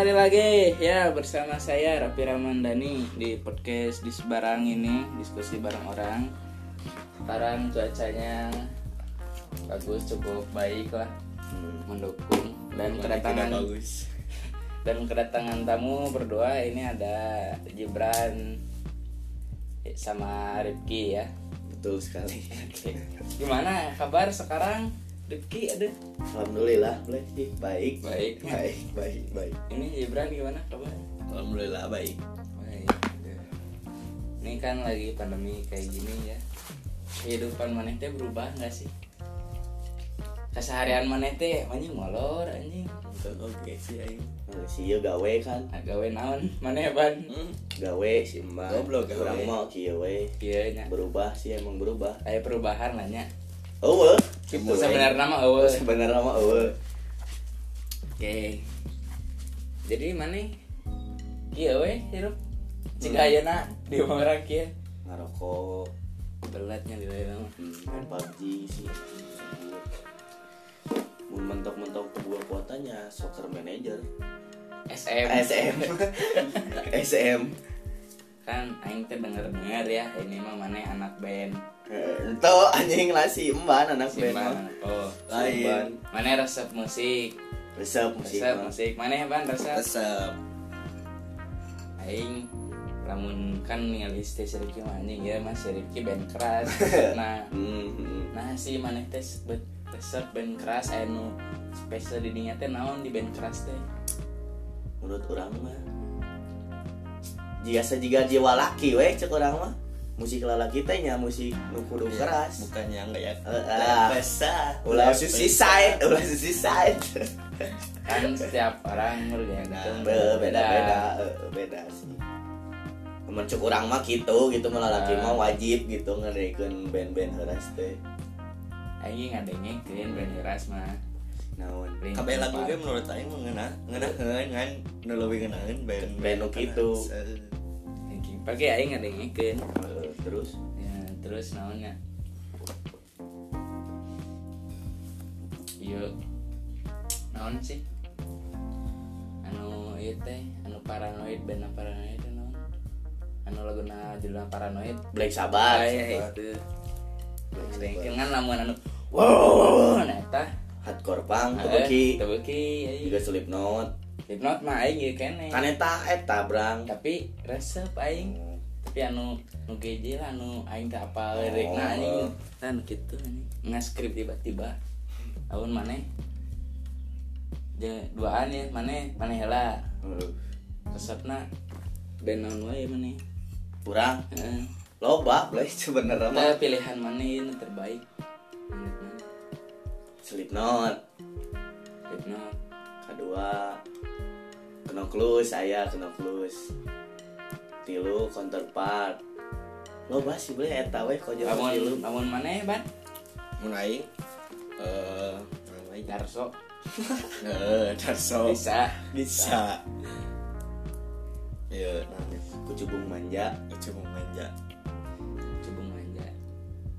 kembali lagi ya bersama saya Rapi Ramandani di podcast di sebarang ini diskusi bareng orang. Sekarang cuacanya bagus cukup baik lah mendukung dan kedatangan bagus dan kedatangan tamu berdua ini ada Gibran sama Rifki ya. betul sekali. Gimana kabar sekarang Rifki ada? alhamdulillah boleh sih baik Baik. baik baik baik Ini Gibran gimana kabar? alhamdulillah baik Baik. Ini kan lagi pandemi kayak gini ya. Kehidupan maneh teh berubah nggak sih? Keseharian maneh teh anjing molor anjing. oke sih aing sih gawe kan Ah, gawe naon maneh ban? gawe sih mbak Goblok, gawe. kurang mau kieu we nya. berubah sih emang berubah Aya perubahan lah nya. Eueuh Gitu sebenarnya mah eueuh. sebenarnya mah eueuh Oke. Jadi maneh kieu we hirup. Jika ayeuna di orang kieu. ngarokok Belatnya di daerah mah. hmm, main PUBG sih mentok-mentok kebuah kuotanya soccer manager SM. SM SM Kan aing teh denger-denger ya ini mah maneh anak band. Itu anjing lah si emban anak band mah. Simban. Oh, lain. Mana resep musik? resep musik Resep musik. Mana ban resep? resep Aing lamun kan ningali teh si Rifki mah anjing ya Mas si Rifki band keras. nah, hmm, nah si maneh teh bet- resep band keras anu spesial di dinya teh naon di band keras teh? menurut orang mah jika jika jiwa laki we cek orang mah musik lalaki teh nya musik nu kudu keras. bukannya enggak ya? Basah ulah susi side ulah susi side Kan setiap orang murga gitu. beda beda beda beda sih. Cuman cek orang mah gitu gitu malah laki Ah. mah wajib gitu ngedekeun band-band heras teh. Aing ngadengin band keras mah. naon? Kabeh lagu ge menurut aing mah ngeunah ngeunaheun kan nu leuwih ngeunaheun band Band nu kitu. Ge aing ngadengin. Eh, terus. Ya terus naonnya yuk naon sih? Anu ieu teh anu paranoid band paranoid naon? Anu laguna judulna paranoid Black Sabbath. Ya itu. Kan lamun anu wow nah eta. Hardcore punk Ah, tebeki teu beuki juga Slipknot. Slipknot mah aing ieu kene. Kan eta eta brang. Tapi resep aing tapi anu nu geje lah anu aing teh apa Oh. anjing. Kan gitu anjing. Ngaskrip tiba-tiba. Tahun mana jeung duaan ya mana mana Aduh, resepna band naon wae mana kurang heeh. Loba boleh sebenarnya mah. Nah, pilihan mana yang terbaik. Slipknot. Slipknot. Kedua Knoklus saya Knoklus tilu Counterpart. Loba sih boleh eta we kok jeung tilu lamun lamun mana ban? Mun aing? Eh naon wae Darso. Eh Darso. Bisa. Bisa. Ya namanya kucubung manja. Cuma manja. Cubung manja.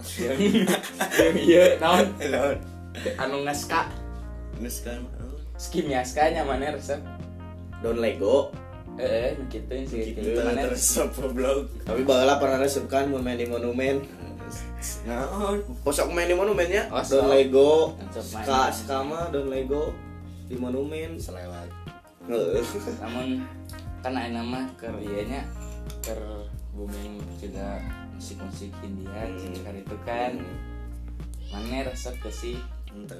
Iya naon? Lawan anu ngaska. Geus kan oh, skimiaskanya mana resep. Don Lego eh nu kitu sih gitu mana? terus blog? Tapi baheula pernah resepkan mun main di monumen. Naon posok main di monumen ya Oh, Don. Lego. Ska ska mah Don Lego di monumen. Selewat. Heeh. namun kan ayeuna mah keur ieu nya keur booming juga musik-musik India Hmm. hmm. itu kan. Mana resep ke sih? Ente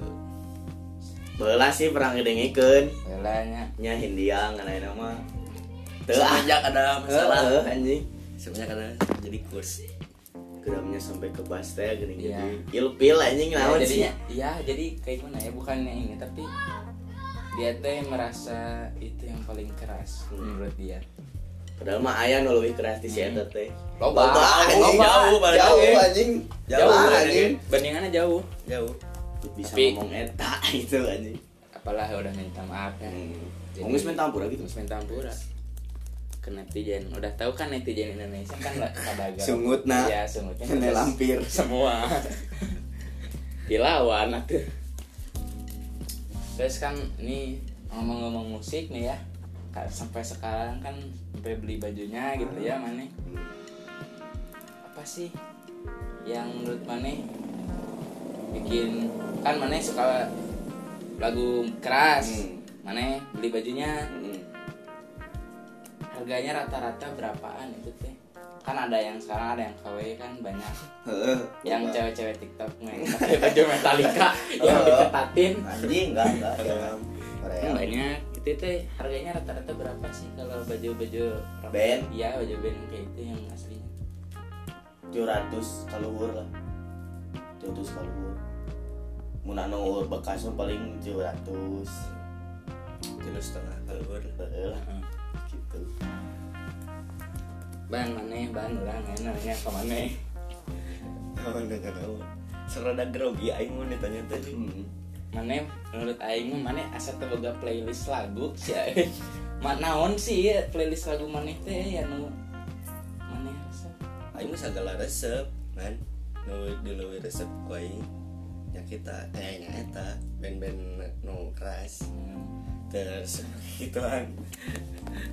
baheula sih pernah ngedengikeun belanya nya Hindia ngana nama semenjak ada masalah. Heeh, anjing. Semenjak ada jadi kurs. Geramnya sampai ke bas teh geuning Iya. jadi ilpil anjing ya, naon jadinya sih. iya jadi kayak mana ya bukannya ini tapi dia teh merasa itu yang paling keras Hmm. menurut dia. Padahal mah aya nu leuwih keras si eta teh. Loba. Anjing. loba. Jauh, balik jauh lagi. anjing. Jauh Jauh, anjing. anjing. Bandingannya jauh. Jauh. Bisa Tapi- ngomong eta itu anjing. Apalah udah minta maaf ya. Hmm. Jadi- Ngomongin main tampura gitu Terus main tampura ke netizen udah tahu kan netizen Indonesia kan kadagang Sungut, nah. ya sungutnya terus lampir. semua dilawan atuh terus kan ini ngomong-ngomong musik nih ya sampai sekarang kan sampai beli bajunya gitu ya mana apa sih yang menurut mana bikin kan mana suka lagu keras Hmm. mana beli bajunya. Harganya rata-rata berapaan itu teh? Kan ada yang sekarang ada yang KW kan banyak. Heeh. yang cewek-cewek TikTok main pakai baju Metallica yang diketatin anjing enggak enggak. Yang banyak itu teh harganya rata-rata berapa sih kalau baju-baju? Band? Iya baju band kayak itu yang aslinya 700 kaluhur lah. 700 kaluhur mun anu bekas mah paling 700 Tilu setengah kalur. Heeh lah gitu ban mana ban orang ya namanya ke mana Oh, enggak tahu. Serada grogi aing mau ditanya tadi. Hmm. mana menurut Aing mana asa teu boga playlist lagu sih Aing. Ma naon sih ya playlist lagu mana teh ya nu mana rasa Aing mah segala resep, man. Nu dulu resep ku aing. Ya kita kayaknya eta band-band nu keras. Terus gituan.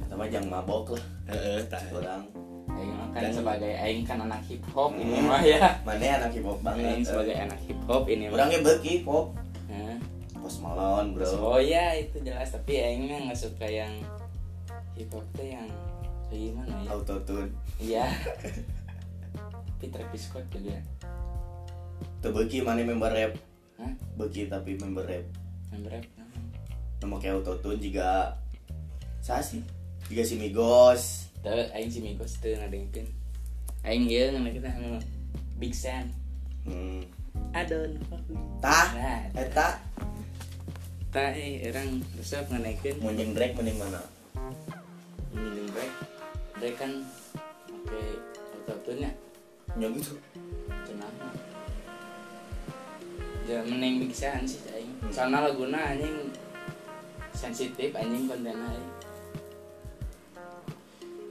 sama jangan mabok lah Heeh, tah. orang Aing kan Dan- sebagai Aing kan anak hip hop ini Hmm. mah ya mana anak hip hop Aing banget sebagai anak hip hop ini orangnya beki pop Hah? Post Malone bro Oh ya itu jelas tapi Aing mah nggak suka yang hip hop tuh yang gimana ya? autotune Iya. tapi Travis Scott juga. tuh beki mana member rap Hah? beki tapi member rap Member rap? Nama kayak autotune juga saya sih juga si Migos Tuh, Aing si Migos tuh ngadengkeun. Aing ieu ngana kita anu Big Sam. hmm. Adon. tah Nah, eta tah eh, orang resep nganaikeun mending Drake mending mana minum break. Break kan pakai autotune nya. ya gitu cenah mah. Ya mending Big Sam sih aing. Soalnya laguna anjing sensitif anjing kontennya.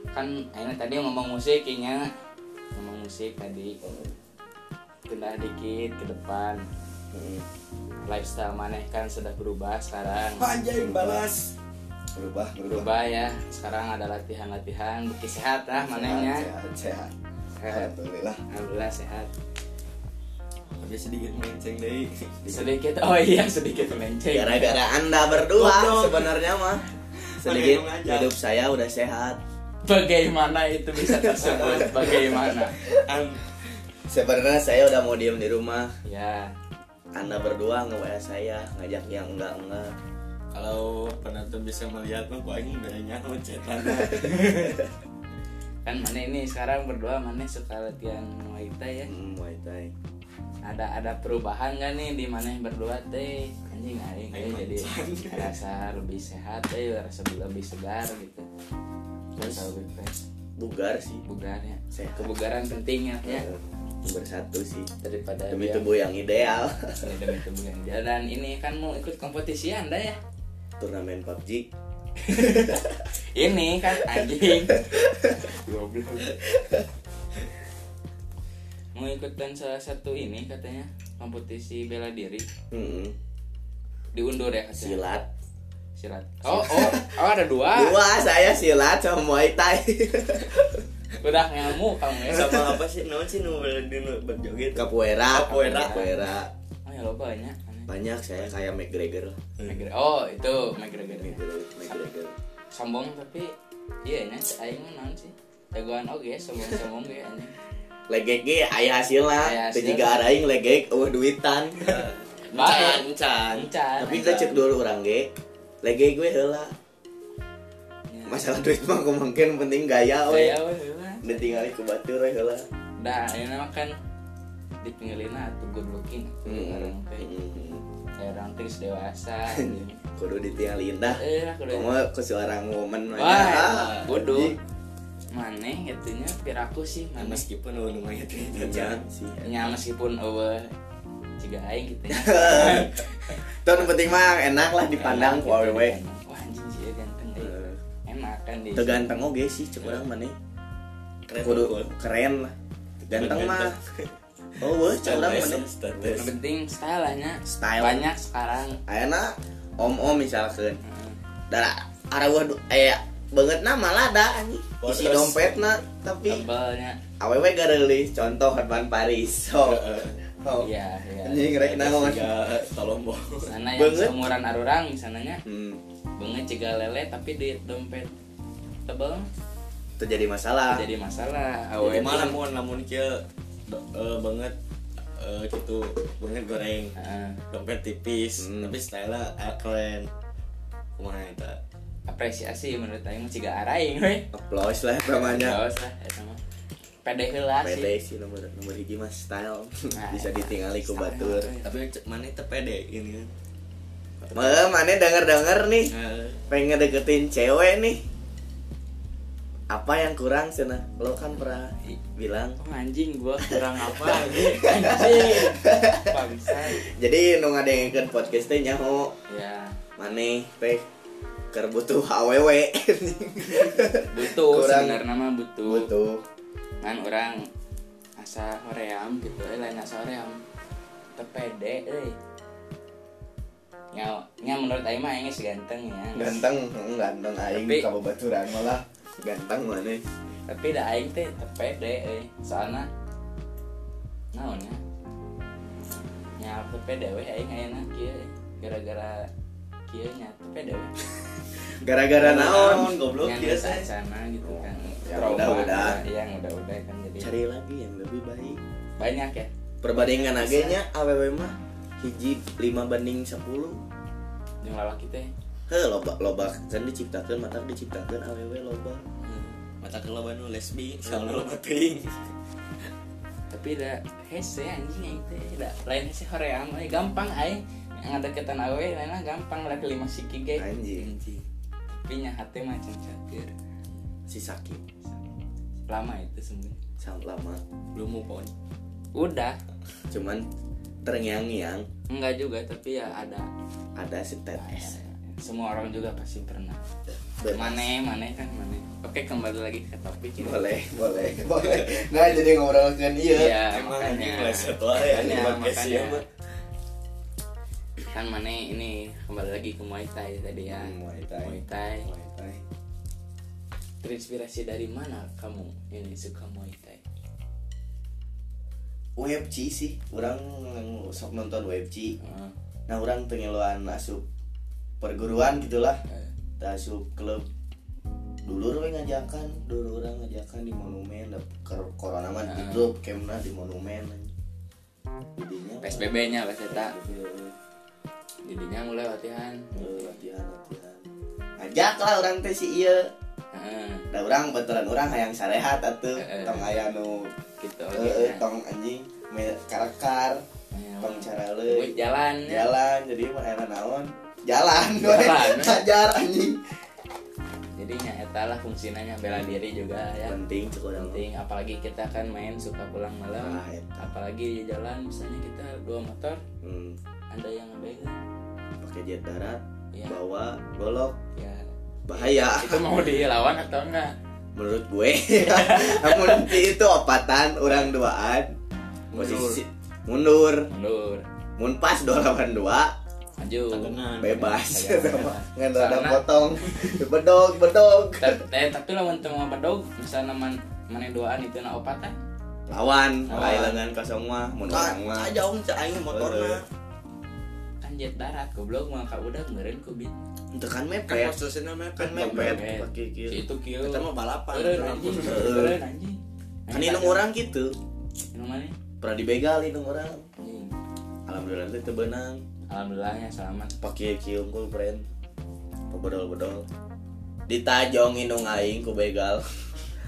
Kan aing tadi ngomong musik kayaknya ngomong musik tadi. Pindah dikit ke depan. Hmm. lifestyle maneh kan sudah berubah sekarang. Anjing balas. berubah berubah. Berubah ya. Sekarang ada latihan-latihan beki sehat lah manehnya. sehat sehat. Sehat. Alhamdulillah. Alhamdulillah sehat Tapi sedikit melenceng deh. sedikit. Oh iya sedikit melenceng. Gara-gara anda berdua sebenarnya mah. Sedikit hidup saya udah sehat. Bagaimana itu bisa tersebut? Bagaimana? An sebenarnya saya udah mau diem di rumah. Ya. Anda berdua nge saya ngajak yang enggak enggak. Kalau penonton bisa melihat mah kok aing bedanya cetan. kan mana ini sekarang berdua mana suka latihan muay thai ya? Hmm, muay thai ada ada perubahan gak nih di mana berdua teh anjing aing Aing eh, jadi rasa lebih sehat eh rasa lebih segar gitu Terus? lebih fresh bugar sih bugar ya Sehat. kebugaran penting ya, ya. Eh, bersatu sih daripada demi dia- tubuh yang ideal Ya, demi tubuh yang ideal. dan ini kan mau ikut kompetisi anda ya turnamen PUBG ini kan anjing Goblok. Mau ikutan salah satu ini katanya kompetisi bela diri. Hmm, diundur ya katanya? Silat. Silat. Oh oh oh ada dua. Dua saya silat sama muay thai. Udah ngelmu kamu ya? Sama apa sih? Naon sih nu berjoget? capoeira. Capoeira. capoeira. Oh ya lo banyak. Banyak saya kayak McGregor. McGregor. oh itu McGregor. McGregor McGregor. Sombong tapi iya nya aing mah naon sih? Jagoan oke sombong sombong ge anjing legek ge aya hasilna Aya teu jiga araing legek eueuh duitan Can, can. Tapi kita cek dulu orang ge legek gue heula Ya. masalah duit mah mungkin penting gaya we Gaya we heula. udah tinggal ke batur heula Dah, ini nama kan dipinggilina atuh good looking atuh Hmm, orang hmm. Orang teh geus dewasa. kudu ditinggal indah Eh, lah kudu. kamu ke seorang woman mah Wah, ah, kudu. Maneh itunya piraku sih Nah, maneh. meskipun nu lumayan Iya can. sih Nya meskipun eueuh ciga aing gitu nya. Tuh yang penting mah enak lah dipandang ku awewe. Wah anjing sih ya ganteng euy. Eh, Enak kan di. Teganteng oge sih cek urang maneh. Keren Kudu keren lah. Ganteng mah. Ganteng. Oh, Status, maneh. status. Yang penting style nya. Style. Banyak sekarang. Ayeuna om-om misalkan. Heeh. Da arawah du- eh banget nama lada anjing. Oh, isi terus- dompetna tapi Tebelnya. awewe gareulis contoh Hotman Paris. So oh. Iya, iya. anjing rek naon tolombo. Sana yang Banget. seumuran arurang misalnya hmm. banget ciga lele tapi di dompet tebel. Itu jadi masalah. Jadi masalah malah tuh- mau namun kia eh, banget eh, gitu banget goreng. Heeh. dompet tipis Hmm. tapi style keren. Kumaha eta apresiasi menurut aing mah ciga araing we applause lah namanya. Gaos lah eta mah pede heula sih. Pede sih nomor nomor hiji mah style. Nah, bisa ditinggali ku batur. tapi mana itu pede gini kan Meh, mana denger denger nih pengen deketin cewek nih. Apa yang kurang sana lo kan pernah bilang. Oh, anjing gua kurang apa anjing anjing. Bangsa jadi nu ngadengkeun podcast teh nyaho. Ya. Maneh teh keur butuh aww butuh Kurang- sebenarnya mah butuh. Butuh. Kan orang asa hoream gitu eh lain asa hoream tepede euy nya nya menurut aing mah aing ganteng ya ganteng ganteng aing Tapi- kababaturan malah ganteng maneh tapi da aing teh tepede euy soalna naon ya nya tepede we aing ayeuna kieu gara-gara kieu nya tepede we gara-gara naon goblok yang biasa sana gitu kan. Ya, udah-udah. iya yang udah-udah kan jadi cari lagi yang lebih baik. Banyak ya? Perbandingan agenya aww mah hiji 5 banding 10 jumlah laki teh? Heh, loba loba kan diciptakan mata diciptakan aww loba. Mata kelaban nu lesbi soalnya lo penting tapi da hese anjing aing teh da lain hese hoream euy gampang aing yang ada ketan awe lainnya gampang. Lah kelima siki ge anjing. Tapi nya hate mah cacatir si sakit lama itu sebenarnya. Sangat lama. Belum move on. Udah. Cuman terngiang-ngiang. Enggak juga tapi ya ada. Ada setetes semua orang juga pasti pernah. Bebas. mane mane kan mane oke kembali lagi ke topik ini boleh boleh boleh. Nah jadi ngobrolkan iya. Iya, emang makanya. anjing ya Makanya, podcast makanya. Kan mane ini kembali lagi ke Muay Thai tadi ya. Hmm, Muay Thai. Muay Thai. Muay Thai. terinspirasi dari mana kamu ini suka Muay Thai? WebC sih. Orang sok nonton WebC Heeh. nah orang tengeluan asup perguruan gitulah. Tah asup klub. Dulu we ngajakan dulu orang ngajakan di monumen kor- corona mah Ah. ditutup kemna di monumen. Jadinya PSBB nya eta Eh, jadinya mulai latihan eh, latihan. Latihan ngajak lah orang teh si iya Heeh, da orang betulan orang hayang sarehat Eh, eh. tong aya nu gitu eh, tong anjing karakar. Tong cara leuy. jalan ya. jalan jadi mah era naon? Jalan Jalan. ngajar anjing. Jadinya eta lah fungsinya bela diri juga ya. Penting cukup penting apalagi kita kan main suka pulang malam. Ah, eta. apalagi di jalan misalnya kita dua motor. Hmm, ada yang ngebegal pakai jet darat ya bawa golok. Ya bahaya. Itu mau dilawan atau enggak? Menurut gue namun itu opatan orang duaan. Posisi mundur. mundur. Mun pas 282 maju Tantenan. bebas. Agak bebas. nggak ada potong. Bedog bedog. Ta- eh, tapi lawan teu mau bedog misalnya man mana duaan itu na opatan. Lawan. Lawan. lain lengan kosong mah mun Ka- orang mah aja om cek aing motorna kan jet darat goblok mah ka udah ngeureun ku bit itu kan kan mepet. Posisinya kan kan mepet mepet. pakai si kieu. Itu kieu. Kita mah balapan Eureun anjing. kan indung orang gitu. Ini mana? pernah dibegal indung orang. Anjing. alhamdulillah itu benang Alhamdulillahnya selamat. pakai kieu unggul friend. Bedol bedol ditajong indung aing ku begal.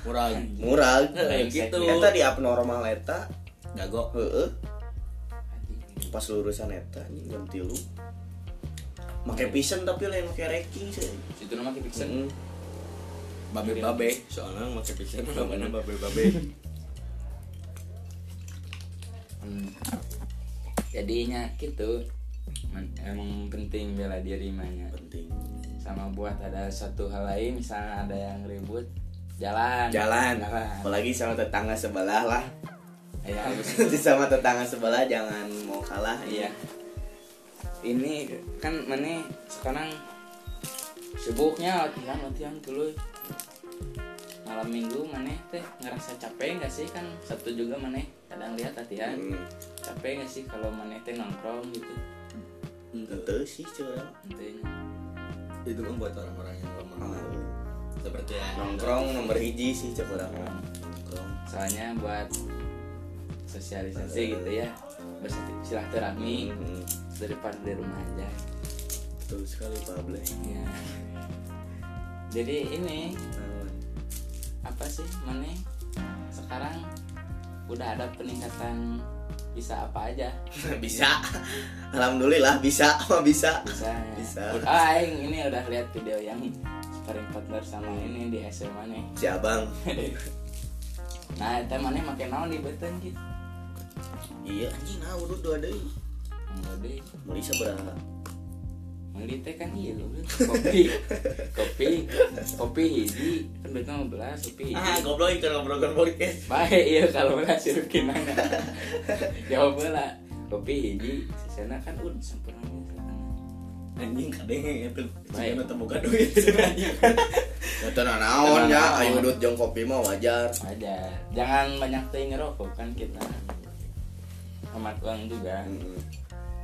Murah murah Kayak gitu. eta di abnormal eta. Jago heeh. Pas lurusan eta anjing jam 3 make pisen tapi lain make ranking sih Itu nama Kipiksen. Mm. babe babe soalnya pakai pikiran namanya babe babe Hmm. Jadinya gitu. Emang penting bela diri mahnya. penting Sama buat ada satu hal lain misalnya ada yang ribut jalan. jalan Jalan. apalagi sama tetangga sebelah lah Ya, sama tetangga sebelah jangan mau kalah. Iya. Ini kan mana sekarang sibuknya latihan latihan dulu. Malam minggu maneh teh ngerasa capek nggak sih? Kan sabtu juga maneh kadang lihat latihan. Hmm, capek nggak sih kalau maneh teh nongkrong gitu? Tentu sih curang itu kan buat orang-orang yang lemah seperti yang nongkrong nomor hiji sih orang nongkrong. Soalnya buat sosialisasi gitu ya. Bersilaturahmi Hmm, daripada di rumah aja. Betul sekali Pable ya jadi ini apa sih maneh sekarang udah ada peningkatan bisa apa aja. Bisa. Alhamdulillah bisa. Mah bisa. Bisa. Bisa. ah aing ini udah lihat video yang sparring partner sama ini di SMA nih. Si abang. Nah itu maneh makin naon di beten gitu iya anjing nah udah dua deh enggak deh mau bisa berapa Mandi teh kan iya loh kopi. Kopi. Kopi hiji kan betul mau belas kopi ah goblok ikan ngobrol podcast baik iya kalau belas sirup kinang jawab lah. Kopi hiji sisana kan udah sempurna misalkan anjing kadang itu jika temu duit tahu naon ya. Ayo udut jeung kopi mah wajar. Wajar. Jangan banyak teh ngerokok kan kita hemat uang juga. Hmm.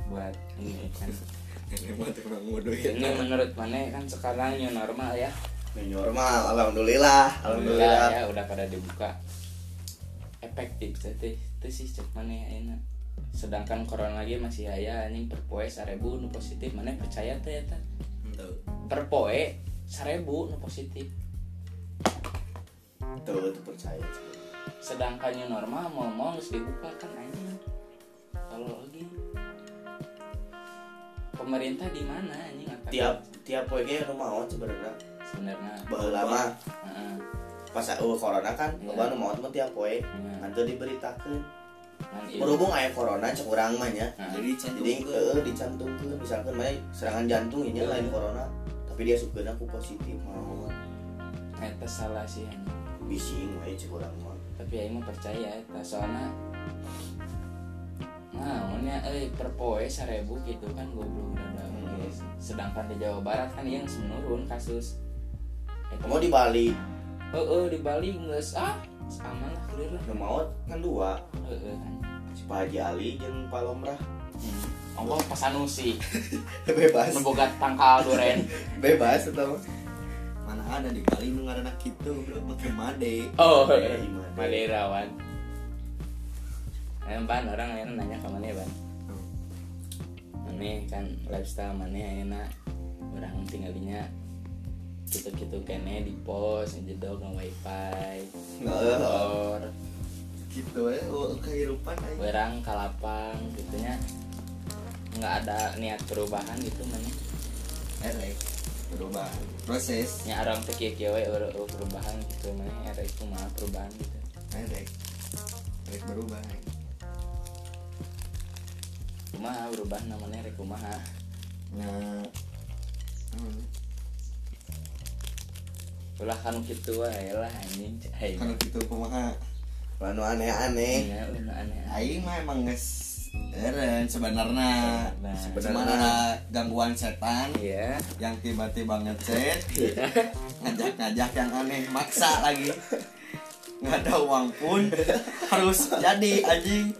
buat ini kan. Ini ini menurut mana kan sekarang new normal ya. New normal alhamdulillah alhamdulillah. Ya udah pada dibuka. Efektif teh itu sih cek mana ya enak sedangkan corona lagi masih aya anjing per poe sarebu nu positif. Mana percaya teh eta? Tahu. per poe sarebu nu positif. Tuh tuh percaya. Sedangkan new normal mau mau harus dibuka kan anjing kalau lagi pemerintah di mana anjing? Angkat tiap tiap ge nu maot sebenarnya. Sebenarnya. Baheula mah Heeh. pas uh, corona kan Iya. loba nu maot mah tiap poe Iya. nanti diberitakeun Kan ieu- berhubung aya corona cek urang mah nya Heeh. jadi jadi heeh dicantumkeun misalkan mah serangan jantung ini Iya. lain corona. Tapi dia sukeun aku positif maot eta salah sih bising wae cek urang mah. Tapi aing mah percaya eta soalnya naonnya eh per poe sarebu gitu kan goblok ada Hmm. guys sedangkan di Jawa Barat kan yang menurun kasus Eta mau di Bali. Oh, oh, di Bali geus ah aman lah clear lah. Maot kan dua. Heeh kan. Si Pak Haji Ali jeung Pak Lomrah. Hmm. Allah pasanusi bebas. Memboga tangkal duren. Bebas atau? Mana ada di Bali nu ngaranna kitu bro. Pakai made. Oh Eh, gimana? Eh, ban orang lain nanya ke mana ban mana kan lifestyle mana enak orang tinggalnya gitu-gitu kene di pos jedog no wifi Heeh. or gitu ya oh, kehidupan aja orang kalapang gitunya nggak ada niat perubahan gitu mana erek berubah proses. Nya orang we eur- eur perubahan gitu mana era itu mah perubahan gitu. Erek. Erek berubah kumaha berubah namanya rek kumaha? Nah hmm. ulah kan gitu wae lah anjing. Kan gitu kumaha? Lanu aneh-aneh. Ulah aneh aing mah emang geus eren sebenarnya Nah, cuma ada gangguan setan iya. yang tiba-tiba ngechat ngajak-ngajak yang aneh maksa lagi. Nggak ada uang pun. Harus jadi anjing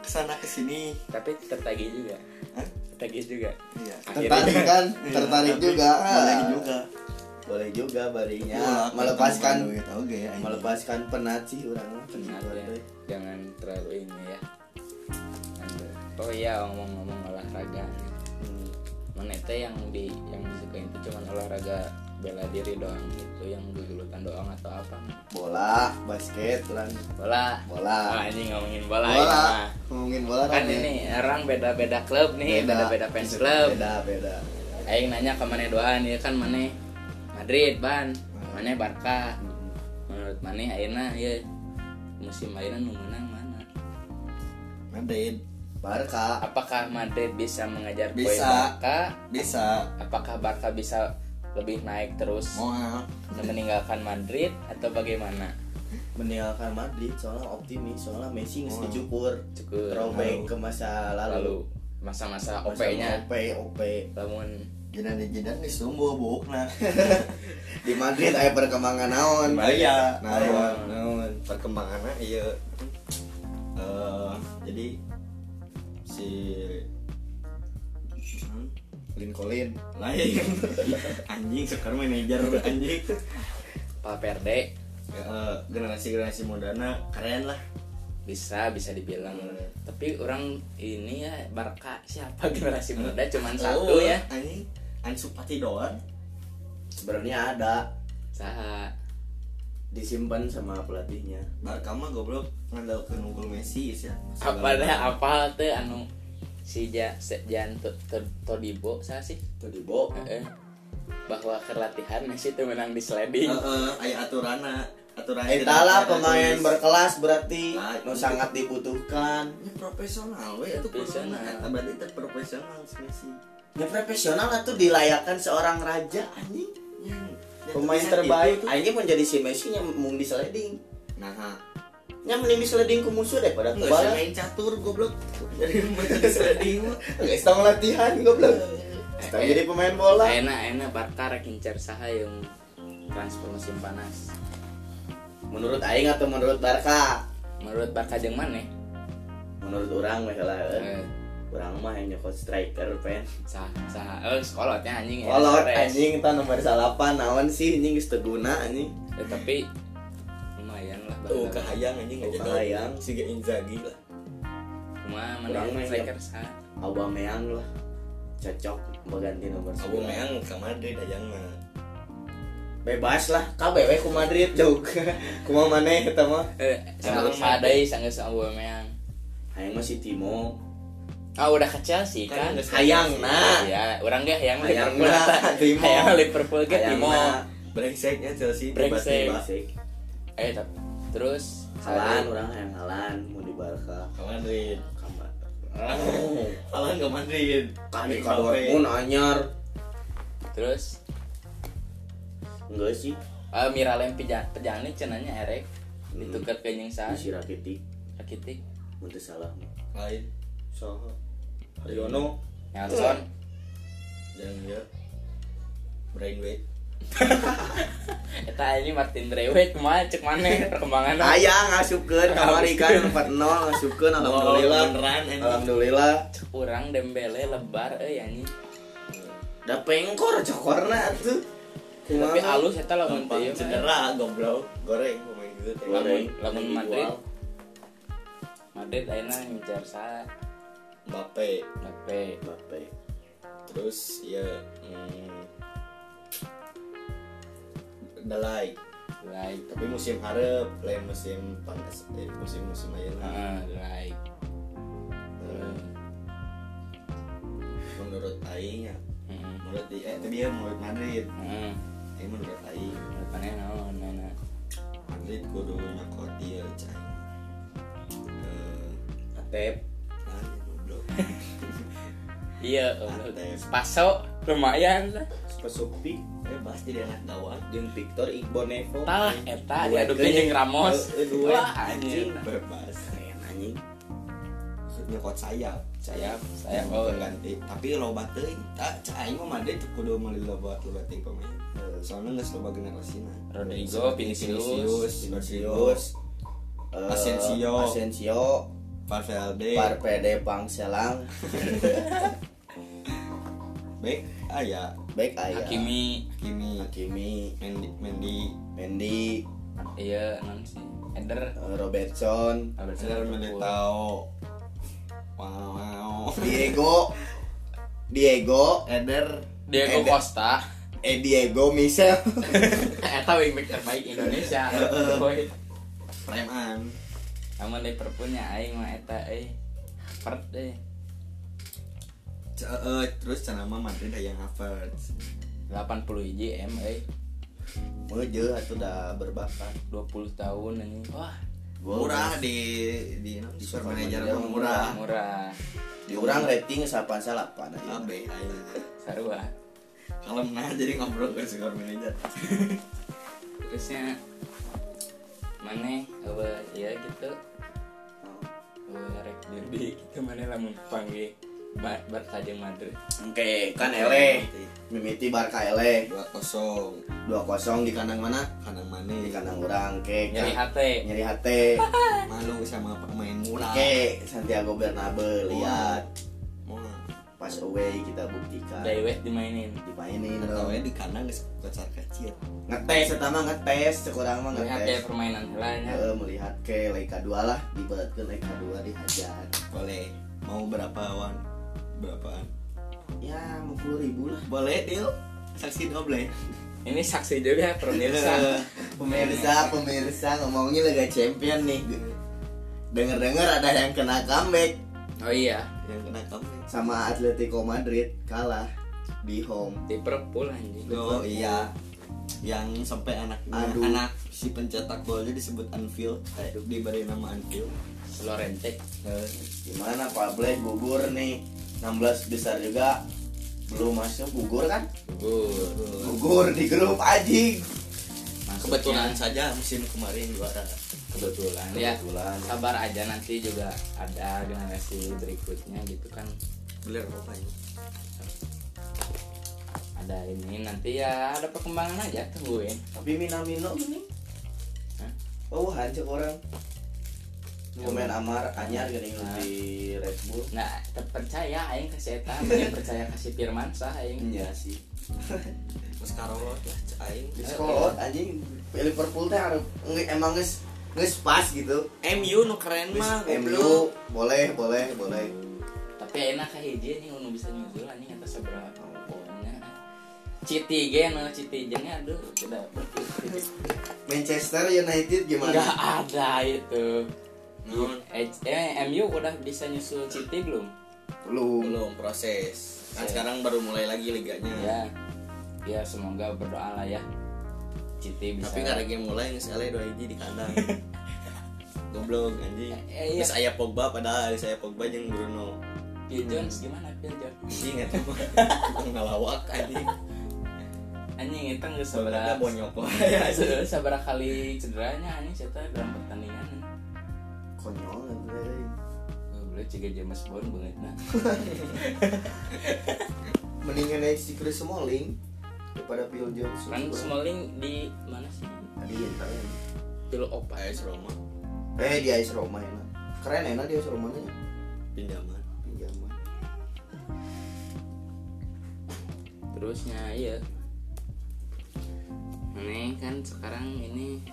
ke sana ke sini. Tapi tertagih juga. Hah? tertagih juga. Iya. Tertarik kan? Iya, tertarik tapi juga. boleh juga. Boleh juga barinya. Iya, melepaskan ketemu gitu, oke aing. melepaskan penat sih orang. Benar ya jangan terlalu ini ya. Oh iya ngomong-ngomong olahraga Hmm. mana teh yang di yang disukain itu cuma olahraga bela diri doang gitu yang gugulutan doang atau apa. Bola basket lan bola. Bola. Ah ini ngomongin bola, bola. ya, ngomongin bola kan rame. ini orang beda-beda klub nih beda-beda fans club beda beda. Aing nanya ke mana doan ya kan mana Madrid ban. Mana Barca. Menurut mana Aina ya musim Aina nu menang mana? Madrid Barca. Apakah Madrid bisa mengejar poin Bisa. Barca? Bisa. Apakah Barca bisa lebih naik terus. Mau meninggalkan Madrid atau bagaimana? Meninggalkan Madrid soalnya optimis soalnya Messi nggak Oh. dicukur cukup throwback ke masa lalu. Lalu masa-masa Masa OP-nya OP OP namun jidan di jidan di sumbu bukna di Madrid aya perkembangan naon? Iya, naon? Naon? Perkembangannya iya. Eh, jadi si Lincoln. Lain. Anjing sekarang manajer anjing. Pak Perde generasi generasi modana keren lah. Bisa bisa dibilang. Hmm. tapi orang ini ya Barca siapa generasi muda? Cuman Oh, satu ya. anjing. Ansu Fati doang. Sebenarnya ada. Saha. Disimpan sama pelatihnya. Barca mah goblok ngandalkeun unggul Messi ya apa dah apa teh anu si ja se- Jan To- To- Todibo saya sih? Tuh dibo Heeh. bahwa kelatihan Messi tuh menang di sliding. Heeh, aya aturana aturan Eta lah pemain berkelas berarti. Nah, nu itu. sangat dibutuhkan. Ini profesional we itu Profesional. profesional berarti itu profesional si Messi. Ya profesional atau dilayakkan seorang raja anjing. Pemain terbaik. itu tuh. anjing menjadi si Messi yang mung di sliding. Nah. Nya mending di sliding ku musuh daripada sih kebal main catur goblok dari membaca di sliding mah Guys, tong latihan goblok. Tong jadi pemain bola. enak enak Barca rek ngincer saha yang transfer musim panas Menurut aing atau menurut Barca? menurut Barca jeung mana Menurut orang mah lah. eh, Orang mah yang nyokot striker pen. sah sah eh sekolotnya anjing ya, Kolot Suarez. anjing ta nomor 8 naon sih anjing geus anjing. Ya, tapi lumayan lah tuh Barca. kahayang anjing Oh, aja kahayang. si Inzaghi lah Cuma mana main, striker sah Aubameyang lah. Cocok ganti nomor 9. Abu Meang ke Madrid hayang mah Bebas lah, KBW ku Madrid jauh. Kumaha maneh eta mah? eh sanggeus sadai sanggeus Aubameyang Hayang mah si Timo. ah udah ke Chelsea Kan kan Hayang nah. ya orang ge hayang Hayang Liverpool hayang Liverpool ge Hayang Timo brengseknya Chelsea Brengsek. tiba-tiba. Eh tapi terus Halan orang hayang Halan mau di Barca. ke Madrid Kamar. Halan ke Madrid Di di Dortmund anyar. terus Enggak sih. ah Miralem pija pejani cenanya erek Hmm. ditukar ke jeung sah Si Rakitic. Rakitic Mun teu salah lain Saha? Haryono. Nelson jangan ya brainweight eta ini Martin Braithwaite mah cek mana perkembangan Aya ngasupkeun kamari kan 4-0 ngasupkeun alhamdulillah. beneran. Alhamdulillah. urang Dembele lebar euy anjing Da pengkor cokorna atuh. tapi alus eta lamun teu mah. cedera goblok goreng pemain gitu Lamun lamun. Madrid Madrid ayeuna ngincar sa Mbappe Mbappe Mbappe. terus ya hmm, Like tapi musim harap lain musim panas eh, musim musim ayeuna heeh like Eh, menurut aing ya heeh menurut di eh tapi ya menurut Madrid. Heeh aing menurut aing. Depannya naon nana Madrid kudu nyokot dia cai. Eh Atep. nanya goblok. Iya. Spaso lumayan lah Spesifik bebas jadi anak gawang jeung Victor Igbonevo. tah eta Dua diadu kayaknya. jeung Ramos Eh, eh, dua. anjing bebas Keren anjing. nyokot sayap sayap sayap oh ganti tapi loba teuing tak cai mah Madrid teu kudu meuli loba loba ting pemain Eh, soalnya geus loba generasina Rodrigo, Vinicius, Vinicius. eh, Asensio. Asensio. Valverde Parpede Pangselang. baik aya Baik aya. Hakimi Kimi Hakimi. Mendy Mendy Mendy. iya non sih Eder eh, Robertson. Robertson Liverpool. Militao wow wow Diego. Diego. Eder Diego Eder. Costa Eh Diego Michel. eta wingback terbaik Indonesia boy Preman namun Liverpoolnya aing mah eta eh Harvard deh Eh, terus mah Madrid hayang Havertz 80 hiji M eh. Meuje atuh da berbakat. 20 tahun ini wah. Murah di di di super manager mah murah. Murah. Di urang rating 88 aja. abe ayo sarua. Kalau nah jadi ngobrol ke super manager. Terusnya mana apa ya gitu. Oh. apa rek derby gitu mana lamun panggil Bar Barca jeung Madrid. Oke, kan ele. Mimiti Barca ele. dua kosong. 2-0 di kandang mana? kanan mana Di kandang orang. Oke, nyeri kan- hati nyeri hati. malu sama pemain murah Oke, Santiago Bernabeu lihat. Pas away kita buktikan. Dari wet dimainin. Dimainin atau ya di kandang geus kocar kacir ngetes pertama ngetes sekurang mah melihat ngetes. kayak permainan lainnya Heeh, melihat ke leg kedua lah. Dibuatkan leg kedua dihajar boleh. Mau berapa wan berapaan? Ya mau puluh ribu lah. Boleh deal saksi doble ini saksi juga pemirsa. Pemirsa pemirsa ngomongin Liga Champion nih. Denger dengar ada yang kena comeback. Oh iya. Yang kena kamu sama Atletico Madrid kalah di home. Liverpool anjing. Oh iya. Yang sampai anak Aduh. anak si pencetak golnya disebut Anfield. Aduh, diberi nama Anfield. Lorente. Eh, gimana Pak Black gugur nih 16 besar juga. Belum masuk gugur kan? Gugur. Gugur di grup anjing. Kebetulan saja musim kemarin juara. Kebetulan ya Kebetulan. sabar aja nanti juga ada generasi berikutnya gitu kan. Beler apa ini? Ada ini nanti ya ada perkembangan aja tungguin. Tapi Minamino ini. Hah? oh hancur orang pemain Amar anyar gini Nah. di Red Bull. Nggak terpercaya aing ke yang percaya kasih Firman sah aing iya. sih. Terus Karolot lah aing. Di sekolah anjing Liverpool teh harus nge- emang nges nges pas gitu. MU nu keren mah MU boleh boleh boleh. Tapi enak kayak hiji nih unu bisa nyusul anjing atas seberapa pokoknya Citi ge no Citi jengnya aduh tidak Manchester United gimana? Nggak ada itu Nun, eh, eh, MU udah bisa nyusul Citi belum? Belum. Belum proses. Kan Ya. sekarang baru mulai lagi liganya. Ya. Ya semoga berdoa lah ya. Citi bisa tapi karena game mulai nggak sekali dua hiji di kandang. Goblok anjing. Eh, iya. Terus aya Pogba padahal saya Pogba jeung Bruno. Phil Jones gimana Phil Jones? Anjing eta mah. Ngalawak anjing. Anjing itu nggak sabar bonyok anjing. sabar kali cederanya anjing saya dalam pertandingan konyol anjing. boleh juga James Bond banget nah. Mendingan naik si Chris Smalling daripada Phil Jones kan Smalling di mana sih? Tadi yang keren Phil Opa AS Roma. Eh di AS Roma enak keren enak di AS Roma nya pinjaman. Pinjaman. Terusnya iya. Ini kan sekarang ini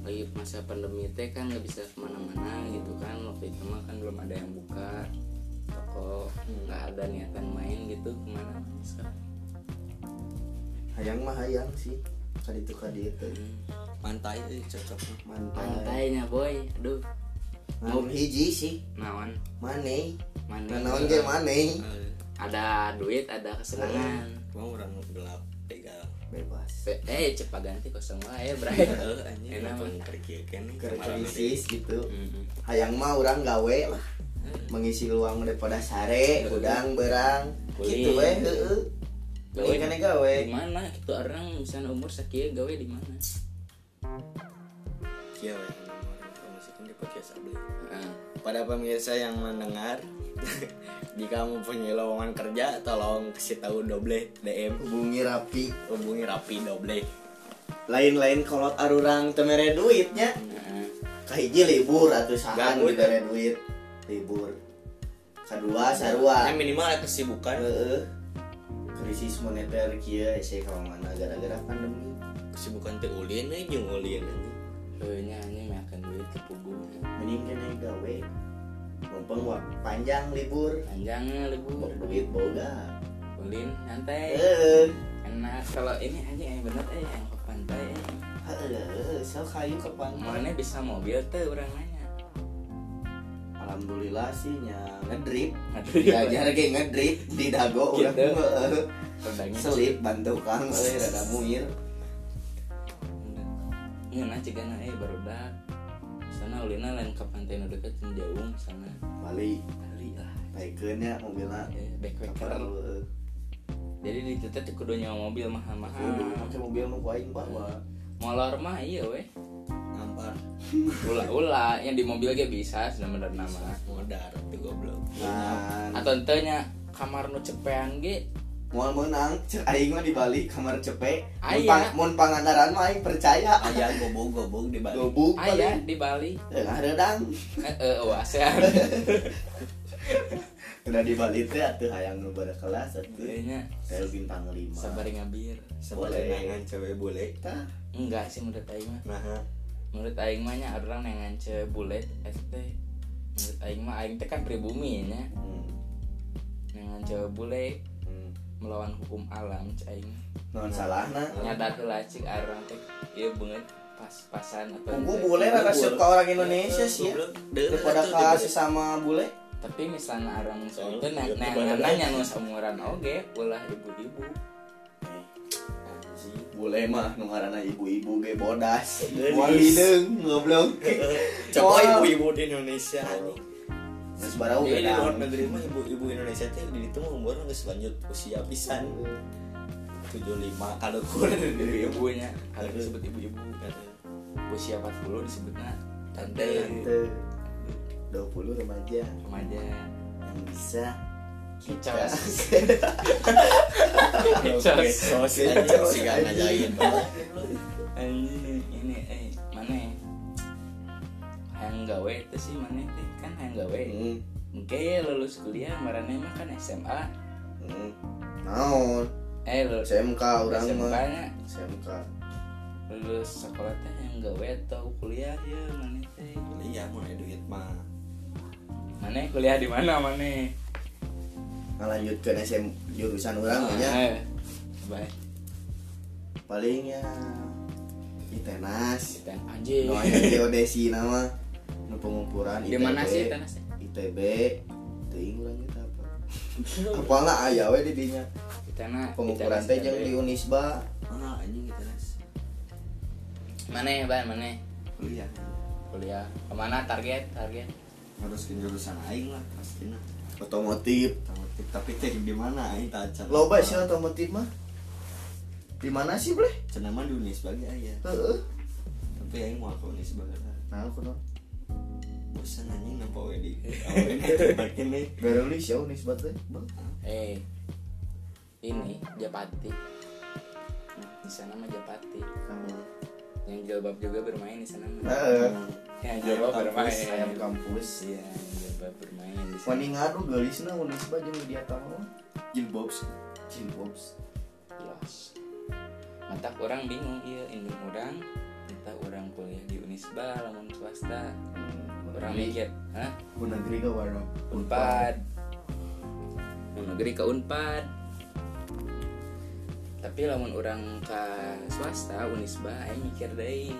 lagi masa pandemi teh kan nggak bisa ke mana-mana gitu kan. Waktu itu mah kan belum ada yang buka toko nggak ada niatan main gitu ke mana sekarang hayang mah hayang sih kadi itu kadi itu Hmm. pantai eh, cocok. Mantai pantainya boy. Aduh. Mau hiji sih. Naon? Mane mana naon ge mane Eh, ada duit ada kesenangan. Mau orang gelap bebas. Pe- eh cepat ganti kosong bray. eh anjing. Enak, Keur kemarin krisis gitu. Mm-mm. hayang mah orang gawe lah. Mengisi luang daripada sare udang berang Kulit. gitu weh heeh. Gawe kana gawe. di mana? Gitu orang misalnya umur sekian gawe di mana? Iya, weh, orang promosikan di podcast Abli. Nah, Pada pemirsa yang mendengar, jika mempunyai lowongan kerja, tolong kasih tahu doble DM hubungi rapi. Hubungi rapi doble. lain-lain kolot arurang temere duitnya. Nah, kahiji libur atau sahan dibere duit. Libur. Kedua sarua Yang minimal ada kesibukan. Heeh. krisis moneter kia ese kalau mana gara-gara pandemi. Kesibukan teh ulin eh jeung ulin. Anjing. Heunya anjing makan duit ke pugu mending kena gawe mumpung waktu panjang libur. Panjangnya libur. Bok duit boga ulin Heeh. enak. Kalau ini anjing yang bener eh yang ke pantai eh. So kayu ke pantai mana bisa mobil tuh orang nanya. Alhamdulillah sih nya ngedrip. Aduh diajar ge ngedrip di dago Gitu. urang heeh. Rendangnya selip bantu kang euy rada muir. Iya nah cik eh baru sana ulina lain ke pantai nu deket jauh sana. Balik kali lah baikeun nya mobilna eh, backpacker kapal heeh. jadi di situ tuh kudu nyawa mobil mahal mahal Kudu. make mobil nu aing bawa. Molor mah iya weh. Ngampar. ulah-ulah yang di mobil ge bisa sebenarnya nama. Modar tuh goblok. Nah, atau entenya kamar nu cepean ge mau menang cek aing mah di Bali kamar cepek. Mun Aya. mun pangandaran mah aing percaya. Ayah gobog gobog di Bali gobuk aya di Bali tengah redang. Eh eh oh udah di Bali teh atuh hayang nu kelas atuh. Kayaknya saya bintang lima. Sabar ngabir Boleh. nangan cewek bule. Tah, enggak sih menurut aing mah. Nah menurut aing mah nya orang nengan ce bulet ST menurut aing mah aing teh kan pribumi nya. Hmm, nengan ce bule. Melawan hukum alam cai aing non salahna. nyadar heula cik orang teh ieu beungeut pas-pasan atau Ungu teu. bule rada suka orang Indonesia sih ya. daripada ka sesama bule. Tapi misalnya orang itu nengan pribadi. nanya nu samuran oge ulah ibu-ibu. Bule mah nu ngaranna ibu-ibu ge bodas. Gelis. moal hideung goblok. Coba ibu-ibu di Indonesia anjing geus barau Jadi di luar negeri mah ibu-ibu Indonesia teh di itu mah umur geus lanjut usia pisan 75 kalau kurang ibu-ibunya kalau disebut ibu-ibu usia 40 disebutnya tante Tante 20 remaja remaja yang bisa kicos Oke, sos anjing sih gak ngajain gawe itu sih mana teh kan hayang gawe hmm. Lulus kuliah marane mah kan SMA. hmm. naon Eh, lulus SMK orang SMK mah nya SMK lulus sekolah teh yang gawe atau kuliah ya mana teh. Kuliah mah duit mah. Mana kuliah di mana mana? ngalanjutkeun SM jurusan orang nya Eh, Baik. paling ya ITENAS Kita anjing. aya geodesi nama nu pengukuran Di mana sih tenas teh? ITB teuing urang kita apa apalah aya we di dinya Kita na pengukuran teh jeung di Unisba Mana anjing gitu nas. Mana ban mana? Kuliah. Kuliah. Ke mana target? Target. Harus ke jurusan aing lah pastinya. otomotif Otomotif tapi teh di mana aing tak can. loba sih otomotif mah di mana sih boleh Cenah mah di Unis sebagai aya. heeh Tapi aing mau ke Unis sebagai nah aku dong bosan anjing nampak we di awewe tembak ini. berelis ya Unisba teh Bang. Eh, ini Japati. Di sana mah Japati. Yang jilbab juga bermain di sana mah. Heeh. Yang jilbab kampus, bermain. ayam kampus yang jilbab bermain di sana. Wani ngadu gelisna Unisba jeung dia tahu jilbobs jilbobs Los. Mata orang bingung iya indung orang entah orang kuliah di Unisba lamun swasta orang mikir? Hah? Bu negeri ke warna unpad. Negeri ke unpad. Tapi lamun orang ke swasta Unisba aing mikir deui.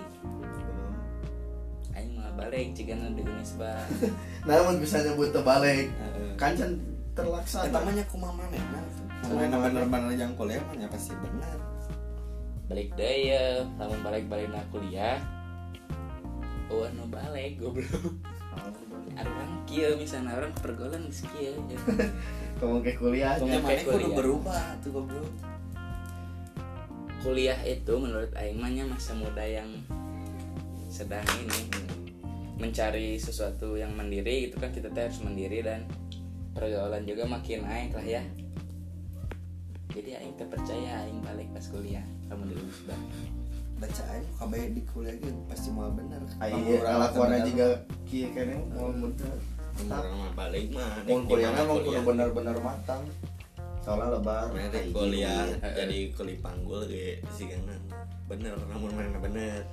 Aing mah balik jika di Unisba. Namun bisa nyebut terbalik Heeh. kan can terlaksana mah nya kumaha manehna. Manehna bener-bener yang kuliah mah nya pasti bener. balik deh ya lamun balik balik na kuliah oh nu balik goblok ada orang kia misalnya orang kieu ya. kamu ke kuliah Kamu- Ya Kayak kuliah. berubah tuh goblok. kuliah itu menurut aing mah nya masa muda yang sedang ini mencari sesuatu yang mandiri itu kan kita teh harus mandiri dan pergaulan juga makin naik lah ya jadi aing teh percaya aing balik pas kuliah kamu di Unisba Bacaan kabeh di kuliah ge pasti mau bener. ayo lakuannya juga kieu kene mau bener. balik mah. mau kuliahnya mau kudu bener-bener matang. Soalnya lebar. Mana teh kayak kuliah jadi kuli panggul ge sigana. Bener, namun mana bener.